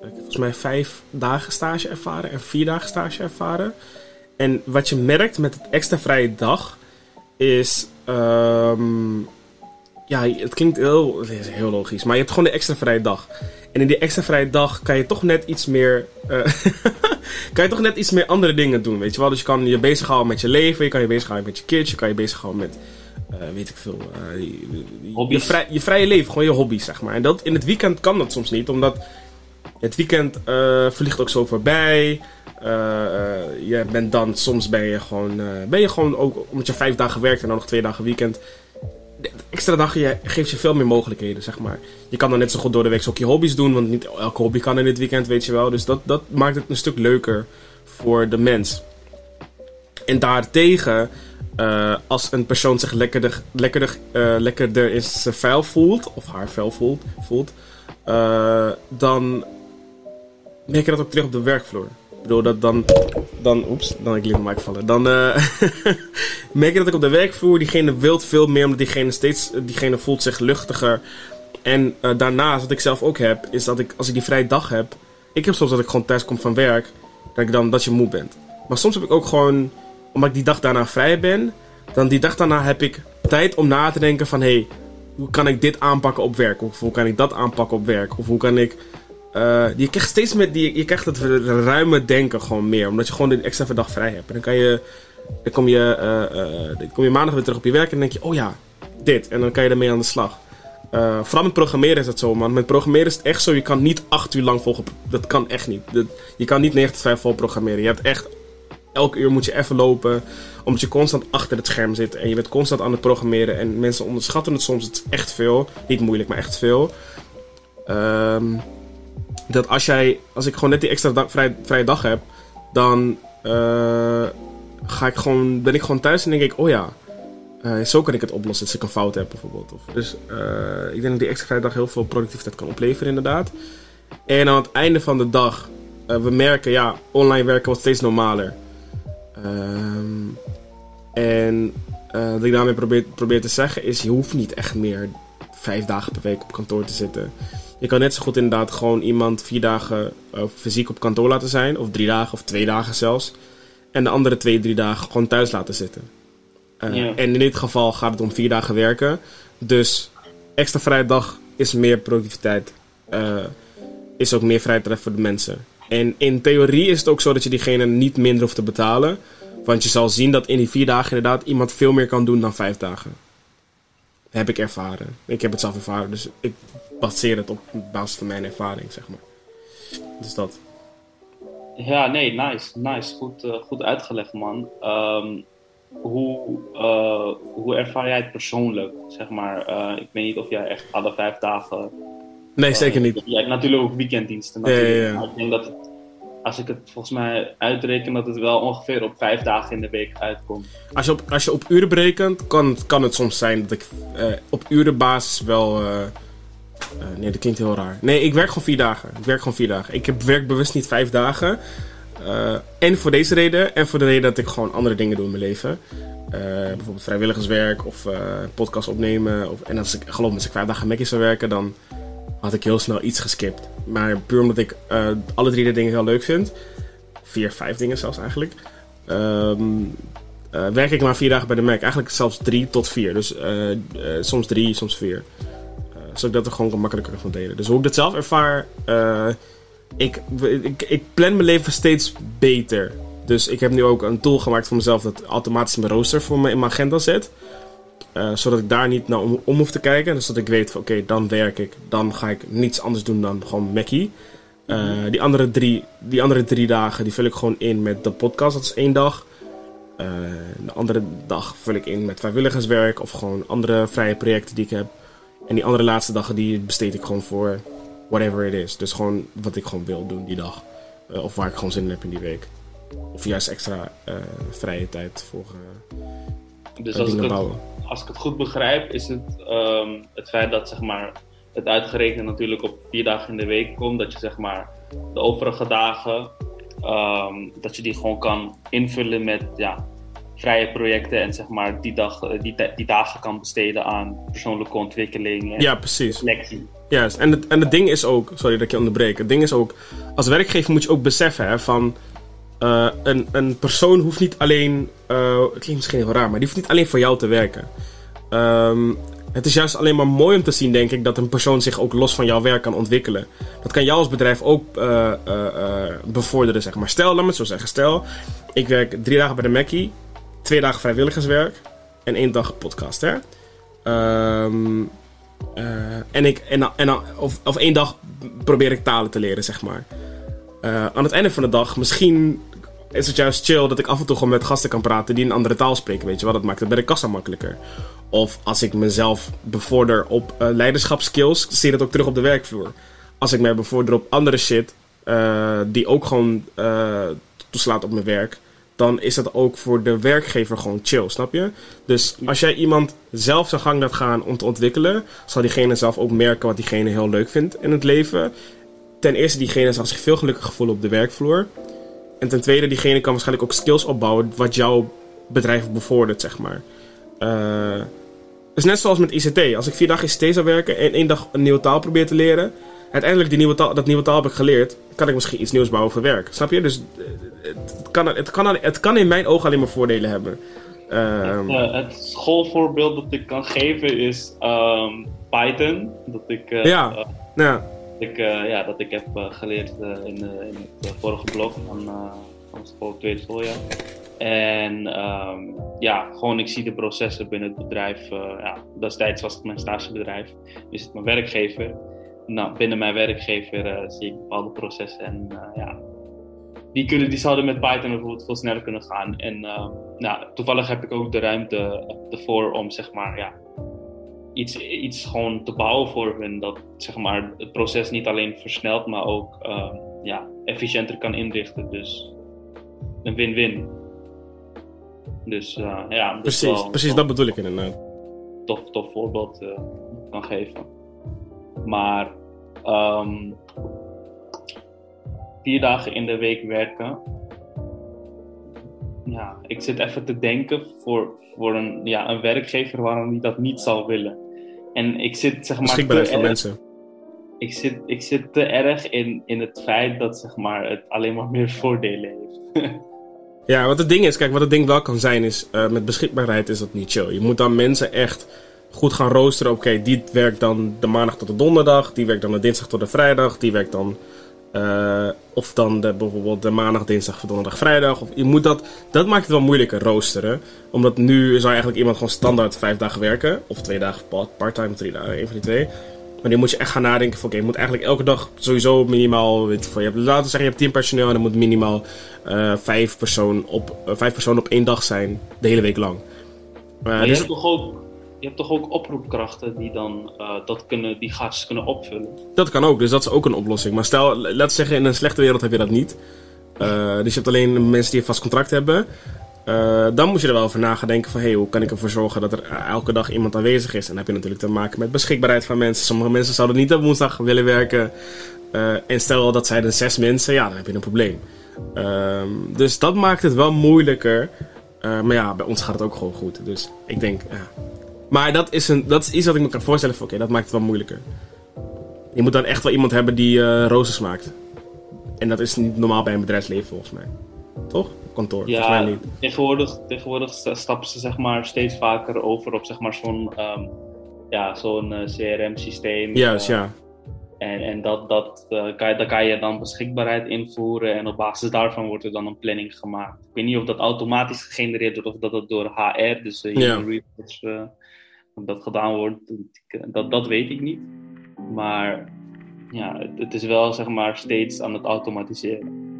[SPEAKER 2] volgens mij vijf dagen stage ervaren en vier dagen stage ervaren. En wat je merkt met het extra vrije dag is, um, ja, het klinkt heel, het is heel logisch, maar je hebt gewoon de extra vrije dag. En in die extra vrije dag kan je toch net iets meer. Uh, kan je toch net iets meer andere dingen doen. Weet je wel? Dus je kan je bezighouden met je leven, je kan je bezighouden met je kids, je kan je bezighouden met. Uh, weet ik veel. Uh, je, je, vrij, je, vrije leven, gewoon je hobby's, zeg maar. En dat, in het weekend kan dat soms niet, omdat het weekend vliegt ook zo voorbij. je bent dan, soms ben je gewoon, ben je gewoon ook, omdat je vijf dagen werkt en dan nog twee dagen weekend, extra dag geeft je veel meer mogelijkheden, zeg maar. Je kan dan net zo goed door de week ook je hobby's doen, want niet elke hobby kan in dit weekend, weet je wel. Dus dat, dat maakt het een stuk leuker voor de mens. En daartegen, uh, als een persoon zich lekkerder, lekkerder, uh, lekkerder in zijn vuil voelt, of haar vuil voelt, voelt uh, dan merk je dat ook terug op de werkvloer. Bedoel, dat dan, dan, oeps, dan ik liet mic vallen. Dan uh, merk je dat ik op de werkvloer, diegene wilt veel meer, omdat diegene steeds, diegene voelt zich luchtiger. En uh, daarnaast, wat ik zelf ook heb, is dat ik, als ik die vrije dag heb, ik heb soms dat ik gewoon thuis kom van werk, dat ik dan, dat je moe bent. Maar soms heb ik ook gewoon, omdat ik die dag daarna vrij ben, dan die dag daarna heb ik tijd om na te denken van, hé, hey, hoe kan ik dit aanpakken op werk? Of hoe kan ik dat aanpakken op werk? Of hoe kan ik uh, je krijgt steeds meer die, je krijgt het ruime denken gewoon meer. Omdat je gewoon een extra dag vrij hebt. En dan kan je, dan kom je, uh, uh, dan kom je maandag weer terug op je werk en denk je, oh ja, dit. En dan kan je ermee aan de slag. vooral met programmeren is het zo, man. Met programmeren is het echt zo, je kan niet acht uur lang volgen. Dat kan echt niet. Dat, je kan niet 9 tot 5 vol programmeren. Je hebt echt, elke uur moet je even lopen. Omdat je constant achter het scherm zit. En je bent constant aan het programmeren. En mensen onderschatten het soms. Het echt veel. Niet moeilijk, maar echt veel. Ehm dat als jij, als ik gewoon net die extra dag, vrij, vrije dag heb, dan uh, ga ik gewoon, ben ik gewoon thuis en denk ik, oh ja, uh, zo kan ik het oplossen als ik een fout heb bijvoorbeeld. Of, dus uh, ik denk dat die extra vrije dag heel veel productiviteit kan opleveren inderdaad. En aan het einde van de dag, we merken, ja, online werken wordt steeds normaler. Um, en wat ik daarmee probeer, probeer te zeggen is, je hoeft niet echt meer vijf dagen per week op kantoor te zitten. Je kan net zo goed inderdaad gewoon iemand vier dagen uh, fysiek op kantoor laten zijn. Of drie dagen of twee dagen zelfs. En de andere twee, drie dagen gewoon thuis laten zitten. Uh, En in dit geval gaat het om vier dagen werken. Dus extra vrije dag is meer productiviteit. Uh, is ook meer vrijheid voor de mensen. En in theorie is het ook zo dat je diegene niet minder hoeft te betalen. Want je zal zien dat in die vier dagen inderdaad iemand veel meer kan doen dan vijf dagen. heb ik ervaren. Ik heb het zelf ervaren. Dus ik baseer het op basis van mijn ervaring, zeg maar. Dus dat.
[SPEAKER 1] Ja, nee, nice. Nice. Goed, uh, goed uitgelegd, man. Um, hoe, uh, hoe ervaar jij het persoonlijk, zeg maar? Uh, ik weet niet of jij echt alle vijf dagen
[SPEAKER 2] Nee, zeker niet.
[SPEAKER 1] Hebt natuurlijk ook weekenddiensten.
[SPEAKER 2] Ja, ja,
[SPEAKER 1] Natuurlijk.
[SPEAKER 2] ja.
[SPEAKER 1] Maar ik denk dat het, als ik het volgens mij uitreken, dat het wel ongeveer op vijf dagen in de week uitkomt.
[SPEAKER 2] Als je op, als je op uren berekent, kan, kan het soms zijn dat ik eh, op urenbasis wel. Eh, nee, dat klinkt heel raar. Nee, ik werk gewoon vier dagen. Ik werk gewoon vier dagen. Ik heb, werk bewust niet vijf dagen. Eh, en voor deze reden, en voor de reden dat ik gewoon andere dingen doe in mijn leven. Eh, bijvoorbeeld vrijwilligerswerk of podcast opnemen. Of, en als ik geloof als ik vijf dagen Mackie zou werken, dan had ik heel snel iets geskipt. Maar puur omdat ik alle drie de dingen heel leuk vind. Vier, vijf dingen zelfs eigenlijk. Ehm, eh, werk ik maar vier dagen bij de Mac. Eigenlijk zelfs drie tot vier. Dus soms drie, soms vier. Eh, zodat ik dat er gewoon makkelijker kan delen. Dus hoe ik dat zelf ervaar. eh, ik, ik, ik plan mijn leven steeds beter. Dus ik heb nu ook een tool gemaakt voor mezelf dat automatisch mijn rooster voor me in mijn agenda zet. Eh, zodat ik daar niet naar om, om hoef te kijken. Dus dat ik weet van oké, dan werk ik. Dan ga ik niets anders doen dan gewoon Mackie. Eh, die, andere drie, die andere drie dagen die vul ik gewoon in met de podcast. Dat is één dag. De andere dag vul ik in met vrijwilligerswerk of gewoon andere vrije projecten die ik heb. En die andere laatste dagen die besteed ik gewoon voor whatever it is. Dus gewoon wat ik gewoon wil doen die dag. Eh, of waar ik gewoon zin in heb in die week. Of juist extra eh, vrije tijd voor eh,
[SPEAKER 1] Dus als ik, het,
[SPEAKER 2] bouwen.
[SPEAKER 1] als ik het goed begrijp, is het ehm, het feit dat zeg maar, het uitgerekend natuurlijk op vier dagen in de week komt. Dat je zeg maar, de overige dagen, ehm, dat je die gewoon kan invullen met ja, vrije projecten. En zeg maar, die, dag, eh, die, die dagen kan besteden aan persoonlijke ontwikkeling en
[SPEAKER 2] Ja, precies.
[SPEAKER 1] reflectie.
[SPEAKER 2] Juist. En het, en het ding is ook, sorry dat ik je onderbreek. Het ding is ook, als werkgever moet je ook beseffen hè, van. eh, een, een persoon hoeft niet alleen. eh, het klinkt misschien heel raar, maar die hoeft niet alleen voor jou te werken. Ehm, het is juist alleen maar mooi om te zien, denk ik, dat een persoon zich ook los van jouw werk kan ontwikkelen. Dat kan jou als bedrijf ook bevorderen, zeg maar. Stel, laat me het zo zeggen. Stel, ik werk drie dagen bij de Mackie, twee dagen vrijwilligerswerk en één dag podcast, hè. Eh, en ik, en, en, of, of één dag probeer ik talen te leren, zeg maar. Eh, aan het einde van de dag, misschien is het juist chill dat ik af en toe gewoon met gasten kan praten die een andere taal spreken. Weet je wat? Dat maakt het bij de kassa makkelijker. Of als ik mezelf bevorder op eh, leiderschapskills, zie je dat ook terug op de werkvloer. Als ik mij bevorder op andere shit, die ook gewoon toeslaat op mijn werk, dan is dat ook voor de werkgever gewoon chill, snap je? Dus als jij iemand zelf zijn gang laat gaan om te ontwikkelen, zal diegene zelf ook merken wat diegene heel leuk vindt in het leven. Ten eerste, diegene zal zich veel gelukkiger voelen op de werkvloer. En ten tweede, diegene kan waarschijnlijk ook skills opbouwen wat jouw bedrijf bevordert, zeg maar. Eh, het is net zoals met ICT. Als ik vier dagen ICT zou werken en één dag een nieuwe taal probeer te leren, uiteindelijk die nieuwe taal, dat nieuwe taal heb ik geleerd, kan ik misschien iets nieuws bouwen voor werk. Snap je? Dus eh, het kan, het kan, het kan in mijn ogen alleen maar voordelen hebben. Ehm,
[SPEAKER 1] Eh, het schoolvoorbeeld dat ik kan geven is ehm, Python. Dat ik, eh,
[SPEAKER 2] Ja.
[SPEAKER 1] eh,
[SPEAKER 2] nou,
[SPEAKER 1] dat ik, ja, dat ik heb geleerd in, in het vorige blok van, van school, tweede schooljaar. En ehm, ja, gewoon ik zie de processen binnen het bedrijf. ja, destijds was het mijn stagebedrijf, nu is het mijn werkgever. Nou, binnen mijn werkgever zie ik bepaalde processen en ja, die, kunnen, die zouden met Python bijvoorbeeld veel sneller kunnen gaan. En eh, nou, toevallig heb ik ook de ruimte ervoor om zeg maar, ja, iets, iets gewoon te bouwen voor hun. Dat zeg maar, het proces niet alleen versnelt, maar ook eh, ja, efficiënter kan inrichten. Dus een win-win. Dus eh, ja,
[SPEAKER 2] precies,
[SPEAKER 1] wel-
[SPEAKER 2] precies dat bedoel ik inderdaad.
[SPEAKER 1] tof, tof voorbeeld eh, kan geven. Maar ehm, vier dagen in de week werken. Ja, ik zit even te denken voor, voor een, ja, een werkgever waarom die dat niet zal willen. En ik zit zeg maar.
[SPEAKER 2] Beschikbaarheid voor mensen.
[SPEAKER 1] Ik zit, ik zit te erg in, in het feit dat zeg maar, het alleen maar meer voordelen heeft.
[SPEAKER 2] Ja, wat het ding is, kijk, wat het ding wel kan zijn, is eh, met beschikbaarheid is dat niet chill. Je moet dan mensen echt goed gaan roosteren. Oké, die werkt dan de maandag tot de donderdag, die werkt dan de dinsdag tot de vrijdag, die werkt dan. Eh, of dan de, bijvoorbeeld de maandag, dinsdag, donderdag, vrijdag. Of, je moet dat, dat maakt het wel moeilijker roosteren. Omdat nu zou eigenlijk iemand gewoon standaard vijf dagen werken. Of twee dagen part- part-time, drie dagen, een van die twee. Maar dan moet je echt gaan nadenken van oké, je moet eigenlijk elke dag sowieso minimaal, weet je hebt, laten we zeggen je hebt tien personeel en dan moet minimaal eh, vijf, persoon op, eh, vijf personen op één dag zijn, de hele week lang.
[SPEAKER 1] Maar je
[SPEAKER 2] dus-
[SPEAKER 1] hebt toch ook je hebt toch ook oproepkrachten die dan uh, dat kunnen, die gaatjes kunnen opvullen?
[SPEAKER 2] Dat kan ook, dus dat is ook een oplossing. Maar stel, laten zeggen, in een slechte wereld heb je dat niet. Uh, dus je hebt alleen mensen die een vast contract hebben. Uh, dan moet je er wel over na gaan denken van... Hey, hoe kan ik ervoor zorgen dat er elke dag iemand aanwezig is? En dan heb je natuurlijk te maken met beschikbaarheid van mensen. Sommige mensen zouden niet op woensdag willen werken. en stel dat zijn er zes mensen, ja, dan heb je een probleem. Ehm, dus dat maakt het wel moeilijker. maar ja, bij ons gaat het ook gewoon goed. Dus ik denk, ja, maar dat is, een, dat is iets wat ik me kan voorstellen van, oké, dat maakt het wel moeilijker. Je moet dan echt wel iemand hebben die uh, rozen smaakt. En dat is niet normaal bij een bedrijfsleven volgens mij. Toch? Kantoor.
[SPEAKER 1] Ja, niet. Tegenwoordig, tegenwoordig stappen ze zeg maar steeds vaker over op zeg maar zo'n um, ja, zo'n uh, CRM-systeem.
[SPEAKER 2] Juist, uh, ja.
[SPEAKER 1] En, en dat, dat, uh, kan je, daar kan je dan beschikbaarheid invoeren en op basis daarvan wordt er dan een planning gemaakt. Ik weet niet of dat automatisch gegenereerd wordt of dat het door HR, dus uh, ja. Dat gedaan wordt, dat, dat weet ik niet. Maar ja, het, is wel zeg maar steeds aan het automatiseren.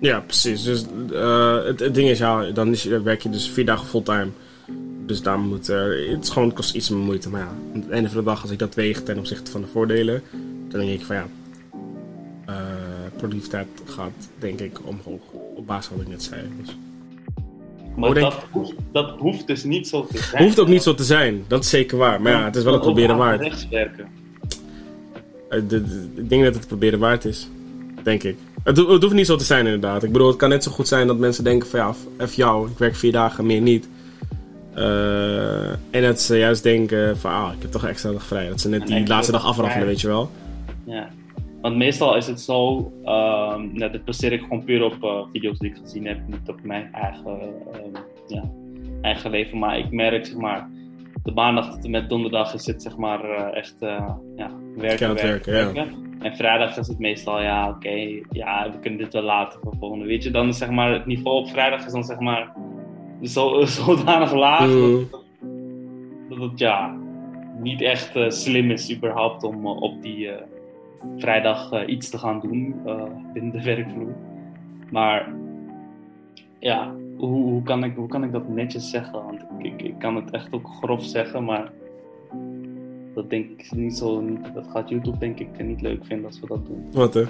[SPEAKER 2] Ja, precies. Dus uh, het, ding is, ja, dan is, werk je dus vier dagen fulltime. Dus daar moet het is gewoon, kost iets meer moeite. Maar ja, aan het einde van de dag, als ik dat weeg ten opzichte van de voordelen, dan denk ik van ja, uh, productiviteit gaat denk ik omhoog. Op basis van wat ik net zei. Dus.
[SPEAKER 1] Maar dat, hoeft, dat hoeft dus niet zo te zijn.
[SPEAKER 2] Hoeft ook niet zo te zijn, dat is zeker waar. Maar ja, het is wel het proberen waard.
[SPEAKER 1] Rechtswerken.
[SPEAKER 2] Eh, ik denk dat het proberen waard is. Denk ik. Het, het, hoeft niet zo te zijn inderdaad. Ik bedoel, het kan net zo goed zijn dat mensen denken van ja, even jou, ik werk vier dagen, meer niet. Uh, en dat ze juist denken van ah, ik heb toch extra dag vrij. Dat ze net die laatste dag afraffelen, weet je wel.
[SPEAKER 1] Ja. Want meestal is het zo, um, nou, dit baseer ik gewoon puur op uh, video's die ik gezien heb, niet op mijn eigen, uh, ja, eigen leven. Maar ik merk, zeg maar, de maandag met donderdag is het zeg maar uh, echt ja, werken, werken, werken. Ja. En vrijdag is het meestal, ja, oké, okay, ja, we kunnen dit wel laten voor volgende. Weet je, dan is zeg maar het niveau op vrijdag is dan zeg maar zo, zodanig laag mm. dat, dat, het ja, niet echt slim is überhaupt om op die vrijdag uh, iets te gaan doen uh, binnen de werkvloer. Maar ja, hoe, hoe, kan ik, hoe kan ik dat netjes zeggen? Want ik, ik, ik kan het echt ook grof zeggen, maar dat denk ik niet zo. Dat gaat YouTube denk ik niet leuk vinden als we dat doen.
[SPEAKER 2] Wat hè?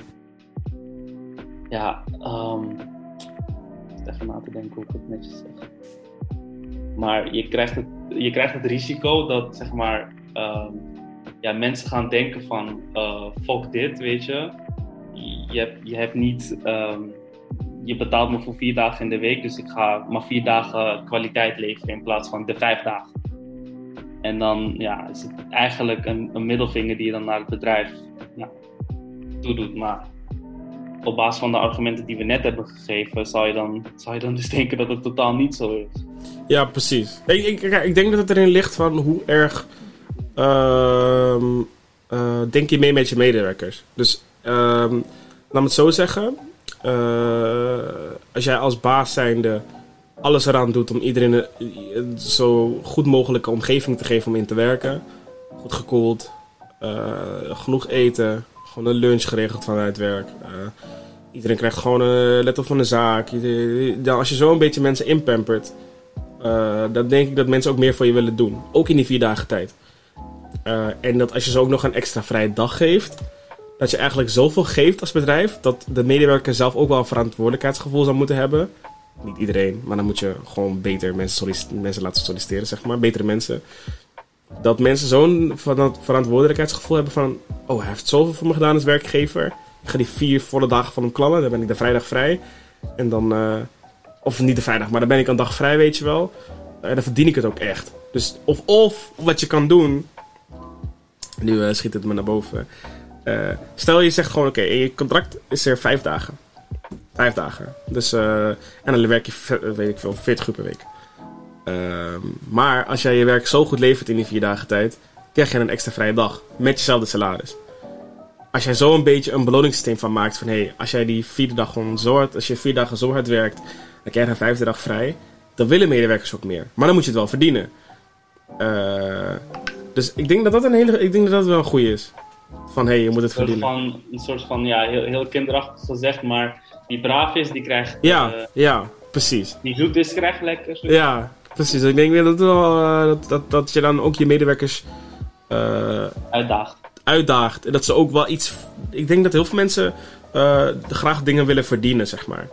[SPEAKER 1] Ja, um, even na te denken hoe ik het netjes zeg. Maar je krijgt het, je krijgt het risico dat zeg maar. Um, ja, mensen gaan denken van uh, fuck dit, weet je. Je hebt, je hebt niet, um, je betaalt me voor vier dagen in de week, dus ik ga maar vier dagen kwaliteit leveren in plaats van de vijf dagen. En dan ja, is het eigenlijk een, een middelvinger die je dan naar het bedrijf ja, toedoet. Maar op basis van de argumenten die we net hebben gegeven, zou je dan, zou je dan dus denken dat het totaal niet zo is.
[SPEAKER 2] Ja, precies. Ik, ik, ik denk dat het erin ligt van hoe erg uh, uh, denk je mee met je medewerkers. Dus uh, laat me het zo zeggen. Uh, als jij als baas zijnde alles eraan doet om iedereen een, zo goed mogelijke omgeving te geven om in te werken. Goed gekoeld, genoeg eten, gewoon een lunch geregeld vanuit werk. Iedereen krijgt gewoon een let op van de zaak. Als je zo een beetje mensen inpampert, dan denk ik dat mensen ook meer voor je willen doen. Ook in die vier dagen tijd. Uh, en dat als je ze ook nog een extra vrije dag geeft, dat je eigenlijk zoveel geeft als bedrijf, dat de medewerker zelf ook wel een verantwoordelijkheidsgevoel zou moeten hebben. Niet iedereen, maar dan moet je gewoon beter mensen, mensen laten solliciteren, zeg maar. Betere mensen. Dat mensen zo'n verantwoordelijkheidsgevoel hebben van... Oh, hij heeft zoveel voor me gedaan als werkgever. Ik ga die vier volle dagen van hem klammen. Dan ben ik de vrijdag vrij. En dan... Uh, of niet de vrijdag, maar dan ben ik een dag vrij, weet je wel. En dan verdien ik het ook echt. Dus of, of wat je kan doen, nu uh, schiet het me naar boven. Uh, stel je zegt gewoon, oké, je contract is er vijf dagen. Vijf dagen. Dus, uh, en dan werk je, weet ik veel, 40 uur per week. Ehm, maar als jij je werk zo goed levert in die vier dagen tijd, krijg je een extra vrije dag. Met jezelfde salaris. Als jij zo een beetje een beloningssysteem van maakt van, hé, hey, als jij die vierde dag gewoon zo als je vier dagen zo hard werkt, dan krijg je een vijfde dag vrij. Dan willen medewerkers ook meer. Maar dan moet je het wel verdienen. Uh, dus ik denk dat dat een hele, ik denk dat dat wel een goede is. Van hé, hey, je moet het verdienen.
[SPEAKER 1] Van, een soort van, ja, heel, heel kinderachtig gezegd, maar die braaf is, die krijgt.
[SPEAKER 2] Ja, uh, ja, precies.
[SPEAKER 1] Die zoet is, krijgt lekker.
[SPEAKER 2] Ja, Precies, ik denk dat, wel, uh, dat, dat, dat je dan ook je medewerkers
[SPEAKER 1] uh, uitdaagt.
[SPEAKER 2] uitdaagt. En dat ze ook wel iets. Ik denk dat heel veel mensen graag dingen willen verdienen, zeg maar.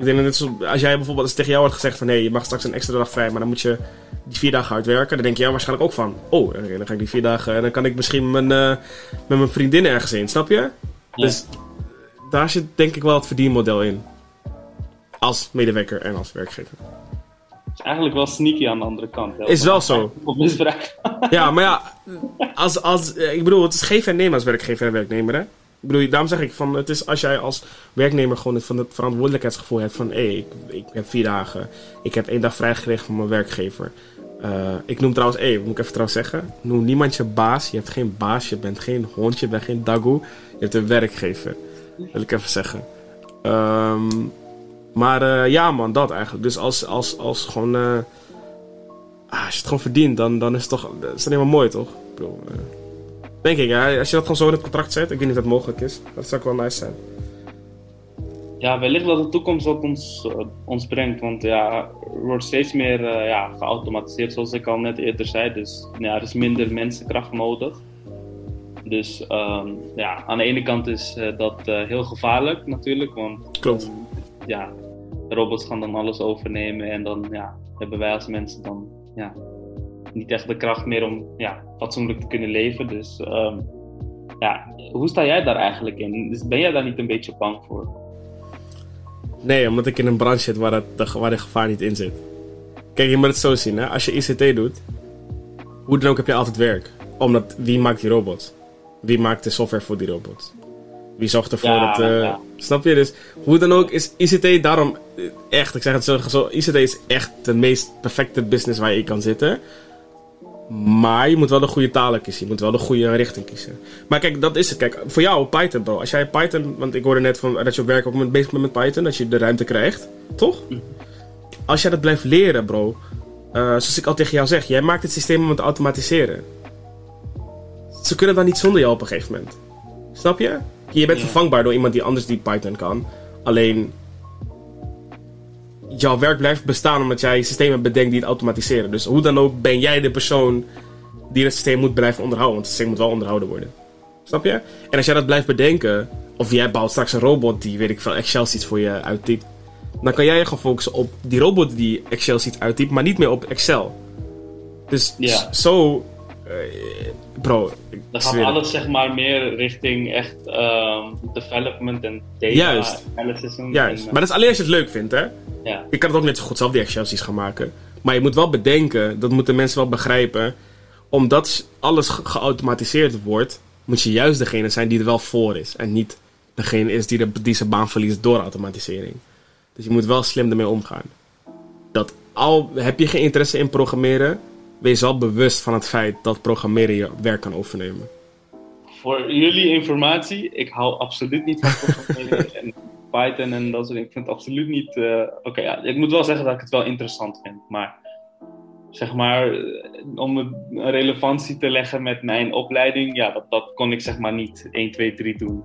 [SPEAKER 2] Ik denk dat het, als jij bijvoorbeeld als tegen jou wordt gezegd van hé, hey, je mag straks een extra dag vrij, maar dan moet je die vier dagen uitwerken. Dan denk je ja, waarschijnlijk ook van. Oh, dan ga ik die vier dagen en dan kan ik misschien mijn, uh, met mijn vriendin ergens in, snap je? Ja. Dus daar zit denk ik wel het verdienmodel in. Als medewerker en als werkgever.
[SPEAKER 1] Is eigenlijk wel sneaky aan de andere kant. Hè?
[SPEAKER 2] Is wel zo.
[SPEAKER 1] Op misbruik.
[SPEAKER 2] Ja, maar ja, als, als, ik bedoel, het is geven en nemen als werkgever en werknemer. Hè? Ik bedoel, daarom zeg ik van, het is als jij als werknemer gewoon het, van het verantwoordelijkheidsgevoel hebt van, hé, hey, ik, ik heb vier dagen, ik heb één dag vrijgekregen van mijn werkgever. Uh, ik noem trouwens, hé, hey, moet ik even trouwens zeggen, noem niemand je baas. Je hebt geen baas, je bent geen hondje, je bent geen dagoe. Je hebt een werkgever. Wil ik even zeggen. Um, maar uh, ja, man, dat eigenlijk. Dus als, als, als gewoon. Uh, als je het gewoon verdient, dan, dan is het toch. Dat is alleen maar mooi, toch? Ik bedoel, denk ik, ja. Als je dat gewoon zo in het contract zet, ik weet niet of dat mogelijk is. Dat zou ook wel nice zijn.
[SPEAKER 1] Ja, wellicht dat de toekomst wat ons, ons brengt. Want ja, er wordt steeds meer ja, geautomatiseerd, zoals ik al net eerder zei. Dus ja, er is minder mensenkracht nodig. Dus um, ja, aan de ene kant is dat heel gevaarlijk natuurlijk. Want
[SPEAKER 2] Klopt
[SPEAKER 1] ja, robots gaan dan alles overnemen en dan ja, hebben wij als mensen dan ja, niet echt de kracht meer om ja, fatsoenlijk te kunnen leven. Dus um, ja, hoe sta jij daar eigenlijk in? Dus ben jij daar niet een beetje bang voor?
[SPEAKER 2] Nee, omdat ik in een branche zit waar, het, waar de gevaar niet in zit. Kijk, je moet het zo zien, hè? als je ICT doet, hoe dan ook heb je altijd werk. Omdat wie maakt die robots? Wie maakt de software voor die robots? Wie zorgt ervoor dat... Uh, Snap je? Dus hoe dan ook is ICT daarom eh, echt, ik zeg het zo, zo, ICT is echt de meest perfecte business waar je kan zitten. Maar je moet wel de goede talen kiezen. Je moet wel de goede richting kiezen. Maar kijk, dat is het. Kijk, voor jou Python, bro. Als jij Python... Want ik hoorde net van, dat je op werk ook met, bezig bent met Python. Dat je de ruimte krijgt. Toch? Als jij dat blijft leren, bro. Uh, zoals ik al tegen jou zeg. Jij maakt het systeem om het te automatiseren. Ze kunnen dan niet zonder jou op een gegeven moment. Snap je? Je bent vervangbaar door iemand die anders die Python kan. Alleen jouw werk blijft bestaan omdat jij systemen bedenkt die het automatiseren. Dus hoe dan ook ben jij de persoon die het systeem moet blijven onderhouden. Want het systeem moet wel onderhouden worden. Snap je? En als jij dat blijft bedenken, of jij bouwt straks een robot die, weet ik veel, Excel-sheets voor je uittypt. Dan kan jij je gaan focussen op die robot die Excel-sheets uittypt, maar niet meer op Excel. Dus zo bro,
[SPEAKER 1] dan gaat alles zeg maar meer richting echt um, development en data
[SPEAKER 2] Juist.
[SPEAKER 1] analysis. En,
[SPEAKER 2] Juist. maar dat is alleen als je het leuk vindt, hè?
[SPEAKER 1] Ja.
[SPEAKER 2] Je kan het ook net zo goed zelf die Excelsies gaan maken. Maar je moet wel bedenken, dat moeten mensen wel begrijpen. Omdat alles geautomatiseerd wordt, moet je juist degene zijn die er wel voor is. En niet degene is die, de, die zijn baan verliest door automatisering. Dus je moet wel slim ermee omgaan. Dat al heb je geen interesse in programmeren, wees wel bewust van het feit dat programmeren je werk kan overnemen.
[SPEAKER 1] Voor jullie informatie, ik hou absoluut niet van programmeren en Python en dat soort dingen. Ik vind het absoluut niet. Uh, Oké, ja, ik moet wel zeggen dat ik het wel interessant vind, maar zeg maar, eh, om een relevantie te leggen met mijn opleiding, ja, dat, dat kon ik zeg maar niet 1, 2, 3 doen.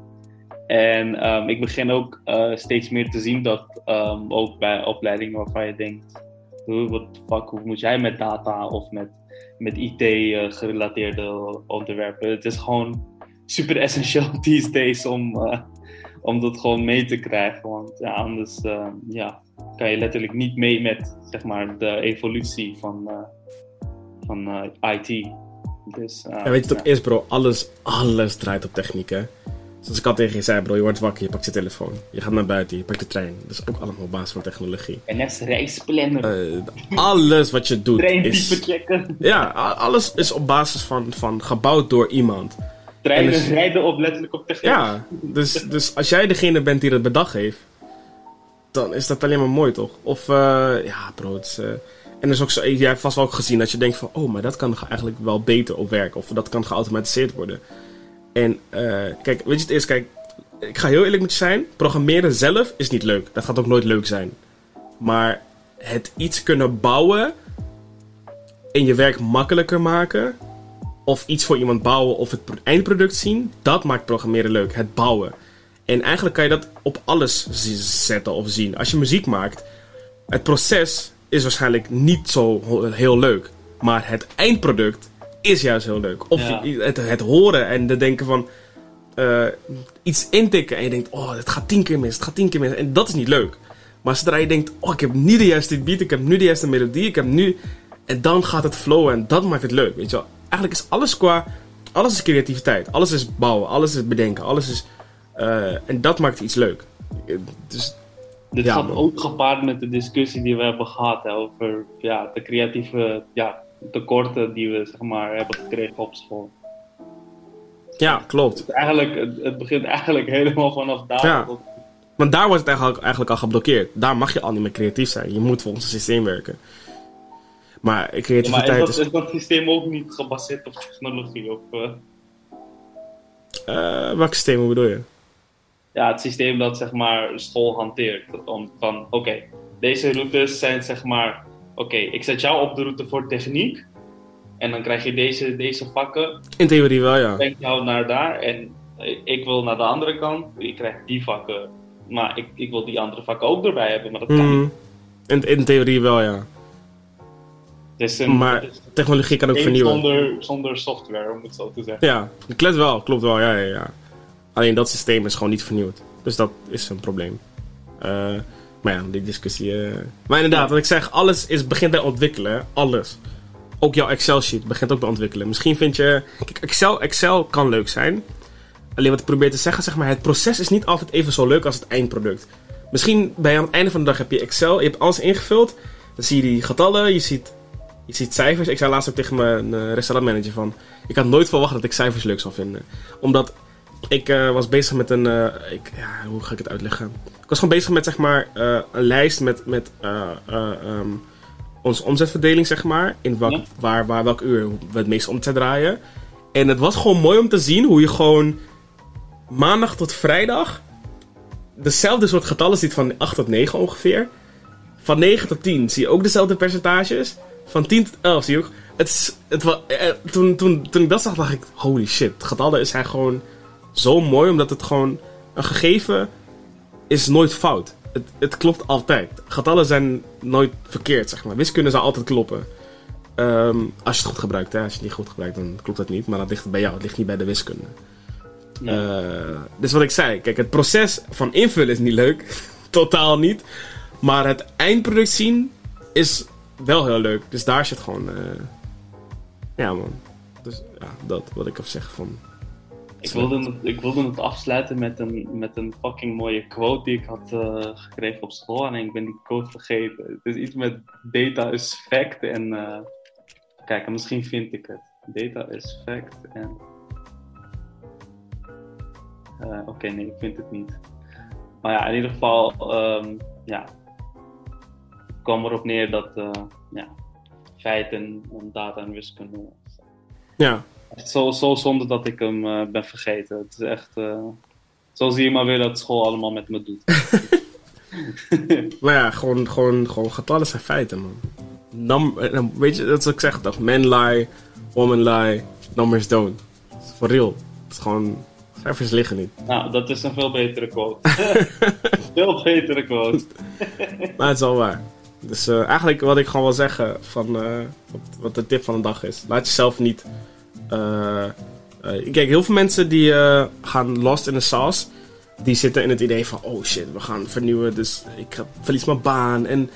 [SPEAKER 1] En um, ik begin ook uh, steeds meer te zien dat um, ook bij opleidingen waarvan je denkt, wat fuck, hoe moet jij met data of met, met IT uh, gerelateerde onderwerpen? Het is gewoon super essentieel these days om, uh, om dat gewoon mee te krijgen. Want ja, anders uh, ja, kan je letterlijk niet mee met zeg maar, de evolutie van, van IT. Dus,
[SPEAKER 2] ja, weet je wat is, bro? Alles, alles draait op techniek, hè? Zoals ik al tegen je zei, bro, je wordt wakker, je pakt je telefoon. Je gaat naar buiten, je pakt de trein. Dat is ook allemaal op basis van technologie.
[SPEAKER 1] NS reisplanner.
[SPEAKER 2] Uh, alles wat je doet
[SPEAKER 1] is... checken.
[SPEAKER 2] Ja, alles is op basis van, van gebouwd door iemand.
[SPEAKER 1] Treinen dus, rijden op letterlijk op technologie.
[SPEAKER 2] Ja, dus, dus als jij degene bent die dat bedacht heeft, dan is dat alleen maar mooi, toch? Of, uh, ja, bro, het is... Uh, en is ook zo, jij hebt vast wel ook gezien dat je denkt van, oh, maar dat kan eigenlijk wel beter op werken. Of dat kan geautomatiseerd worden. En uh, kijk, weet je het is, kijk, ik ga heel eerlijk met je zijn. Programmeren zelf is niet leuk. Dat gaat ook nooit leuk zijn. Maar het iets kunnen bouwen en je werk makkelijker maken, of iets voor iemand bouwen of het eindproduct zien, dat maakt programmeren leuk. Het bouwen. En eigenlijk kan je dat op alles zetten of zien. Als je muziek maakt, het proces is waarschijnlijk niet zo heel leuk. Maar het eindproduct is juist heel leuk. Of
[SPEAKER 1] Ja.
[SPEAKER 2] het, het horen en de denken van eh, iets intikken en je denkt, oh, het gaat tien keer mis, het gaat tien keer mis. En dat is niet leuk. Maar zodra je denkt, oh, ik heb nu de juiste beat, ik heb nu de juiste melodie, ik heb nu... En dan gaat het flowen en dat maakt het leuk, weet je wel. Eigenlijk is alles qua... Alles is creativiteit. Alles is bouwen. Alles is bedenken. Alles is... eh, en dat maakt iets leuk. Dus
[SPEAKER 1] Dit
[SPEAKER 2] Ja,
[SPEAKER 1] gaat ook gepaard met de discussie die we hebben gehad hè, over ja, de creatieve ja, tekorten die we zeg maar, hebben gekregen op school.
[SPEAKER 2] ja, klopt.
[SPEAKER 1] Het, eigenlijk, het, het begint eigenlijk helemaal vanaf daar.
[SPEAKER 2] Ja.
[SPEAKER 1] tot-
[SPEAKER 2] Want daar wordt het eigenlijk, eigenlijk al geblokkeerd. Daar mag je al niet meer creatief zijn. Je moet volgens het systeem werken. Maar
[SPEAKER 1] Ja, maar
[SPEAKER 2] creativiteit
[SPEAKER 1] is dat,
[SPEAKER 2] is...
[SPEAKER 1] is dat systeem ook niet gebaseerd op technologie? Of, eh,
[SPEAKER 2] eh, welk systeem hoe bedoel je?
[SPEAKER 1] ja, het systeem dat zeg maar school hanteert. Om, van oké, deze routes zijn zeg maar, oké, ik zet jou op de route voor techniek. En dan krijg je deze, deze vakken.
[SPEAKER 2] In theorie wel, ja.
[SPEAKER 1] Breng jou naar daar. En ik wil naar de andere kant. Je krijgt die vakken. Maar ik, ik wil die andere vakken ook erbij hebben. Maar dat kan niet.
[SPEAKER 2] Mm, in, in theorie wel, ja.
[SPEAKER 1] Een,
[SPEAKER 2] Maar technologie kan ook vernieuwen.
[SPEAKER 1] zonder, zonder software, om het zo te zeggen.
[SPEAKER 2] Ja, dat klopt wel, klopt wel, ja, ja, ja. Alleen dat systeem is gewoon niet vernieuwd. Dus dat is een probleem. Eh, maar ja, die discussie... eh. Maar inderdaad, wat ik zeg, alles is, begint bij ontwikkelen. Alles. Ook jouw Excel-sheet begint ook bij ontwikkelen. Misschien vind je... Kijk, Excel, Excel kan leuk zijn. Alleen wat ik probeer te zeggen, zeg maar, het proces is niet altijd even zo leuk als het eindproduct. Misschien bij aan het einde van de dag heb je Excel, je hebt alles ingevuld. Dan zie je die getallen, je ziet, je ziet cijfers. Ik zei laatst ook tegen mijn eh, restaurantmanager van... Ik had nooit verwacht dat ik cijfers leuk zou vinden. Omdat ik eh, was bezig met een... eh, ik, ja, hoe ga ik het uitleggen? Ik was gewoon bezig met zeg maar eh, een lijst met, met eh, eh, ehm, onze omzetverdeling, zeg maar. In welk,
[SPEAKER 1] Ja.
[SPEAKER 2] waar, waar, welk uur we het meeste omzet draaien. En het was gewoon mooi om te zien hoe je gewoon maandag tot vrijdag dezelfde soort getallen ziet van 8 tot 9 ongeveer. Van 9 tot 10 zie je ook dezelfde percentages. Van 10 tot 11 zie je ook. Het, het, eh, toen, toen, toen ik dat zag, dacht ik: holy shit. Getallen zijn gewoon zo mooi, omdat het gewoon. Een gegeven is nooit fout. Het, het klopt altijd. Getallen zijn nooit verkeerd, zeg maar. Wiskunde zou altijd kloppen. Ehm, als je het goed gebruikt, hè. Als je het niet goed gebruikt, dan klopt het niet. Maar dat ligt het bij jou. Het ligt niet bij de wiskunde. Eh, dus wat ik zei, kijk, het proces van invullen is niet leuk. Totaal niet. Maar het eindproduct zien is wel heel leuk. Dus daar zit gewoon. eh, ja, man. Dus ja, dat wat ik even zeg van.
[SPEAKER 1] Ik wilde, het, ik wilde het afsluiten met een, met een fucking mooie quote die ik had eh, gekregen op school. En ik ben die quote vergeten. Het is iets met data is fact. En eh, kijk, en misschien vind ik het. Data is fact. En. eh, Oké, nee, ik vind het niet. Maar ja, in ieder geval, ehm, ja. Het kwam erop neer dat ja, feiten en data en wiskunde
[SPEAKER 2] Ja,
[SPEAKER 1] echt zo, zo zonde dat ik hem eh, ben vergeten. Het is echt. eh, zo zie je maar weer dat school allemaal met me doet.
[SPEAKER 2] maar ja, gewoon, gewoon, gewoon getallen zijn feiten, man. Num eh, weet je, dat is wat ik zeg toch? Men lie, woman lie, numbers don't. For real. Het is gewoon. Cijfers liggen niet.
[SPEAKER 1] nou, dat is een veel betere quote. veel betere quote.
[SPEAKER 2] Maar het is wel waar. Dus eigenlijk wat ik gewoon wil zeggen van wat de tip van de dag is. Laat jezelf niet... eh, eh, kijk, heel veel mensen die eh, gaan lost in de sauce. Die zitten in het idee van, oh shit, we gaan vernieuwen. Dus ik verlies mijn baan en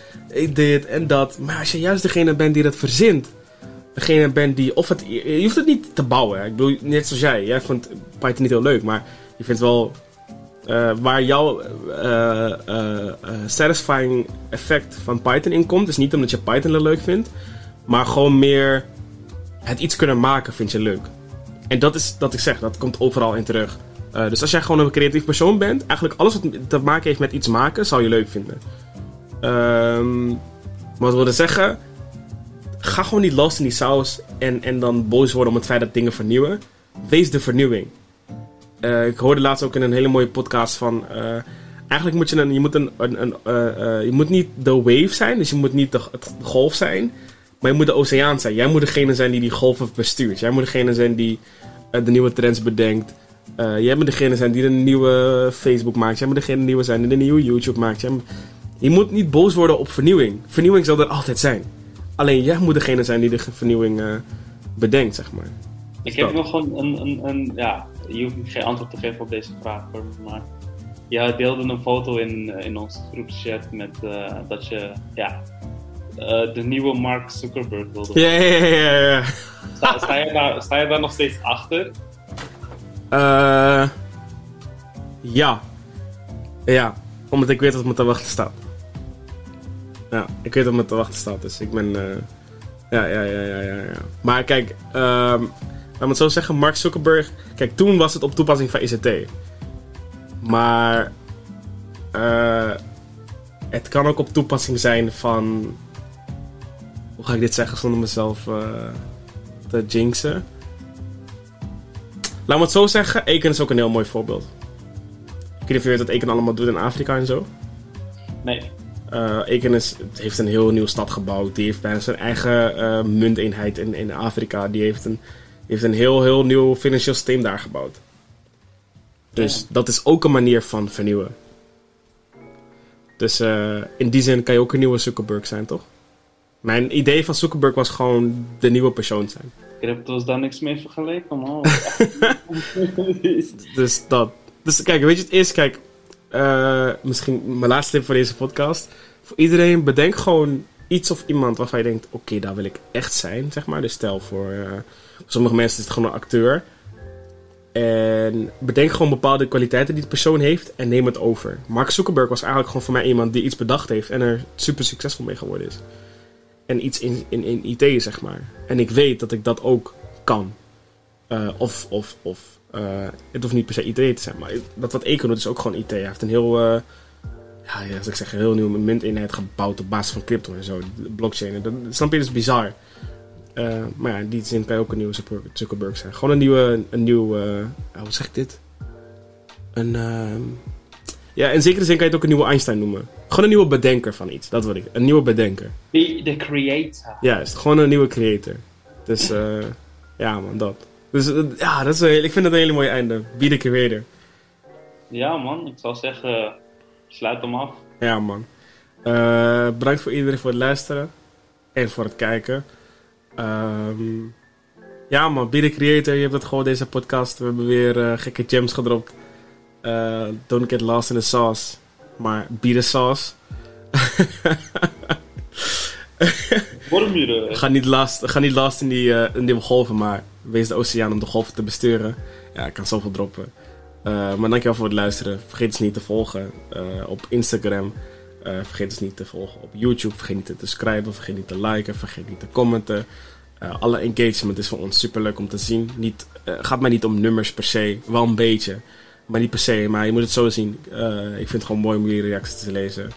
[SPEAKER 2] dit en dat. Maar als je juist degene bent die dat verzint. Degene bent die, of het, je hoeft het niet te bouwen. Ik bedoel, net zoals jij. Jij vond Python niet heel leuk, maar je vindt wel waar jouw satisfying effect van Python in komt. Dus niet omdat je Python leuk vindt, maar gewoon meer het iets kunnen maken vind je leuk. En dat is dat ik zeg, dat komt overal in terug. Eh, dus als jij gewoon een creatief persoon bent, eigenlijk alles wat te maken heeft met iets maken, zou je leuk vinden. Ehm, maar wat wilde zeggen, ga gewoon niet los in die saus en, en dan boos worden om het feit dat dingen vernieuwen. Wees de vernieuwing. Eh, ik hoorde laatst ook in een hele mooie podcast van. eh, eigenlijk moet je een. Je moet, een, een, je moet niet de wave zijn, dus je moet niet de, golf zijn. Maar je moet de oceaan zijn. Jij moet degene zijn die die golven bestuurt. Jij moet degene zijn die eh, de nieuwe trends bedenkt. Eh, jij moet degene zijn die de nieuwe Facebook maakt. Jij moet degene nieuwe zijn die de nieuwe YouTube maakt. Jij moet- Je moet niet boos worden op vernieuwing. Vernieuwing zal er altijd zijn. Alleen jij moet degene zijn die de vernieuwing eh, bedenkt, zeg maar.
[SPEAKER 1] Ik heb nog een, een, een, een, ja, je hoeft geen antwoord te geven op deze vraag, maar jij deelde een foto in, in onze groepschat met dat je, ja, uh, de nieuwe Mark Zuckerberg wilde.
[SPEAKER 2] Ja, ja, ja, ja.
[SPEAKER 1] Sta, sta, je daar, sta je daar nog steeds achter?
[SPEAKER 2] Uh, ja. Ja, omdat ik weet wat me te wachten staat. Ja, ik weet wat me te wachten staat, dus ik ben... Uh, ja, ja, ja, ja, ja, ja. Maar kijk, um, laat me het zo zeggen, Mark Zuckerberg... Kijk, toen was het op toepassing van ICT. Maar... Uh, het kan ook op toepassing zijn van... Hoe ga ik dit zeggen zonder mezelf uh, te jinxen? Laat me het zo zeggen, Eken is ook een heel mooi voorbeeld. Ik weet niet of je weet wat Eken allemaal doet in Afrika en zo.
[SPEAKER 1] Nee.
[SPEAKER 2] Uh, Eken is, heeft een heel nieuwe stad gebouwd. Die heeft bijna zijn eigen uh, munteenheid in, in Afrika. Die heeft een, heeft een heel, heel nieuw financieel systeem daar gebouwd. Dus ja. dat is ook een manier van vernieuwen. Dus uh, in die zin kan je ook een nieuwe Zuckerberg zijn, toch? Mijn idee van Zuckerberg was gewoon de nieuwe persoon zijn.
[SPEAKER 1] Crypto is daar niks mee vergeleken, man.
[SPEAKER 2] dus dat. Dus kijk, weet je het is? Kijk, uh, misschien mijn laatste tip voor deze podcast. Voor iedereen, bedenk gewoon iets of iemand waarvan je denkt: oké, okay, daar wil ik echt zijn, zeg maar. Dus stel voor uh, sommige mensen is het gewoon een acteur. En bedenk gewoon bepaalde kwaliteiten die de persoon heeft en neem het over. Mark Zuckerberg was eigenlijk gewoon voor mij iemand die iets bedacht heeft en er super succesvol mee geworden is. En iets in, in, in IT, zeg maar. En ik weet dat ik dat ook kan. Uh, of, of, of uh, het hoeft niet per se IT te zijn, maar dat wat Econ doet is ook gewoon IT. Hij heeft een heel, uh, ja, als ik zeg, een heel nieuwe munteenheid gebouwd op basis van crypto en zo. Blockchain. Dat, snap je, dat is bizar. Maar ja, in die zin kan je ook een nieuwe Zuckerberg zijn. Gewoon een nieuwe, een nieuw, hoe zeg ik dit? Een, ehm, ja, in zekere zin kan je het ook een nieuwe Einstein noemen. Gewoon een nieuwe bedenker van iets, dat wil ik. Een nieuwe bedenker.
[SPEAKER 1] Be the creator.
[SPEAKER 2] Juist, gewoon een nieuwe creator. Dus uh, ja man, dat. Dus uh, ja, dat is een, ik vind dat een hele mooie einde. Be the creator.
[SPEAKER 1] Ja man, ik zou zeggen, sluit hem af.
[SPEAKER 2] Ja man. Uh, bedankt voor iedereen voor het luisteren. En voor het kijken. Um, ja man, Be the creator, je hebt het gewoon deze podcast. We hebben weer gekke gems gedropt. don't get lost in the sauce maar bieden sauce.
[SPEAKER 1] Wormmuren.
[SPEAKER 2] ga niet last, ga niet last in die, uh, in die golven, maar wees de oceaan om de golven te besturen. Ja, ik kan zoveel droppen. Uh, maar dankjewel voor het luisteren. Vergeet ons niet te volgen uh, op Instagram. vergeet ons niet te volgen op YouTube. Vergeet niet te subscriben. Vergeet niet te liken. Vergeet niet te commenten. alle engagement is voor ons super leuk om te zien. Niet, gaat mij niet om nummers per se. Wel een beetje. Maar niet per se, maar je moet het zo zien. Uh, ik vind het gewoon mooi om jullie reacties te lezen.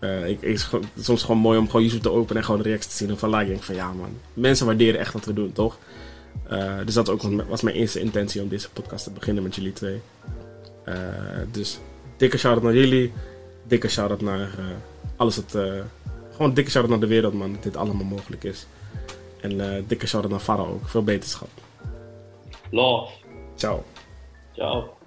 [SPEAKER 2] Uh, ik, ik, soms gewoon mooi om gewoon YouTube te openen en gewoon de reacties te zien. Of van like, ik denk van ja man, mensen waarderen echt wat we doen, toch? Uh, dus dat ook was mijn eerste intentie om deze podcast te beginnen met jullie twee. dus dikke shout-out naar jullie. Dikke shout-out naar alles wat... gewoon dikke shout-out naar de wereld man, dat dit allemaal mogelijk is. En dikke shout-out naar Farah ook. Veel beterschap.
[SPEAKER 1] Love.
[SPEAKER 2] Ciao.
[SPEAKER 1] Ciao.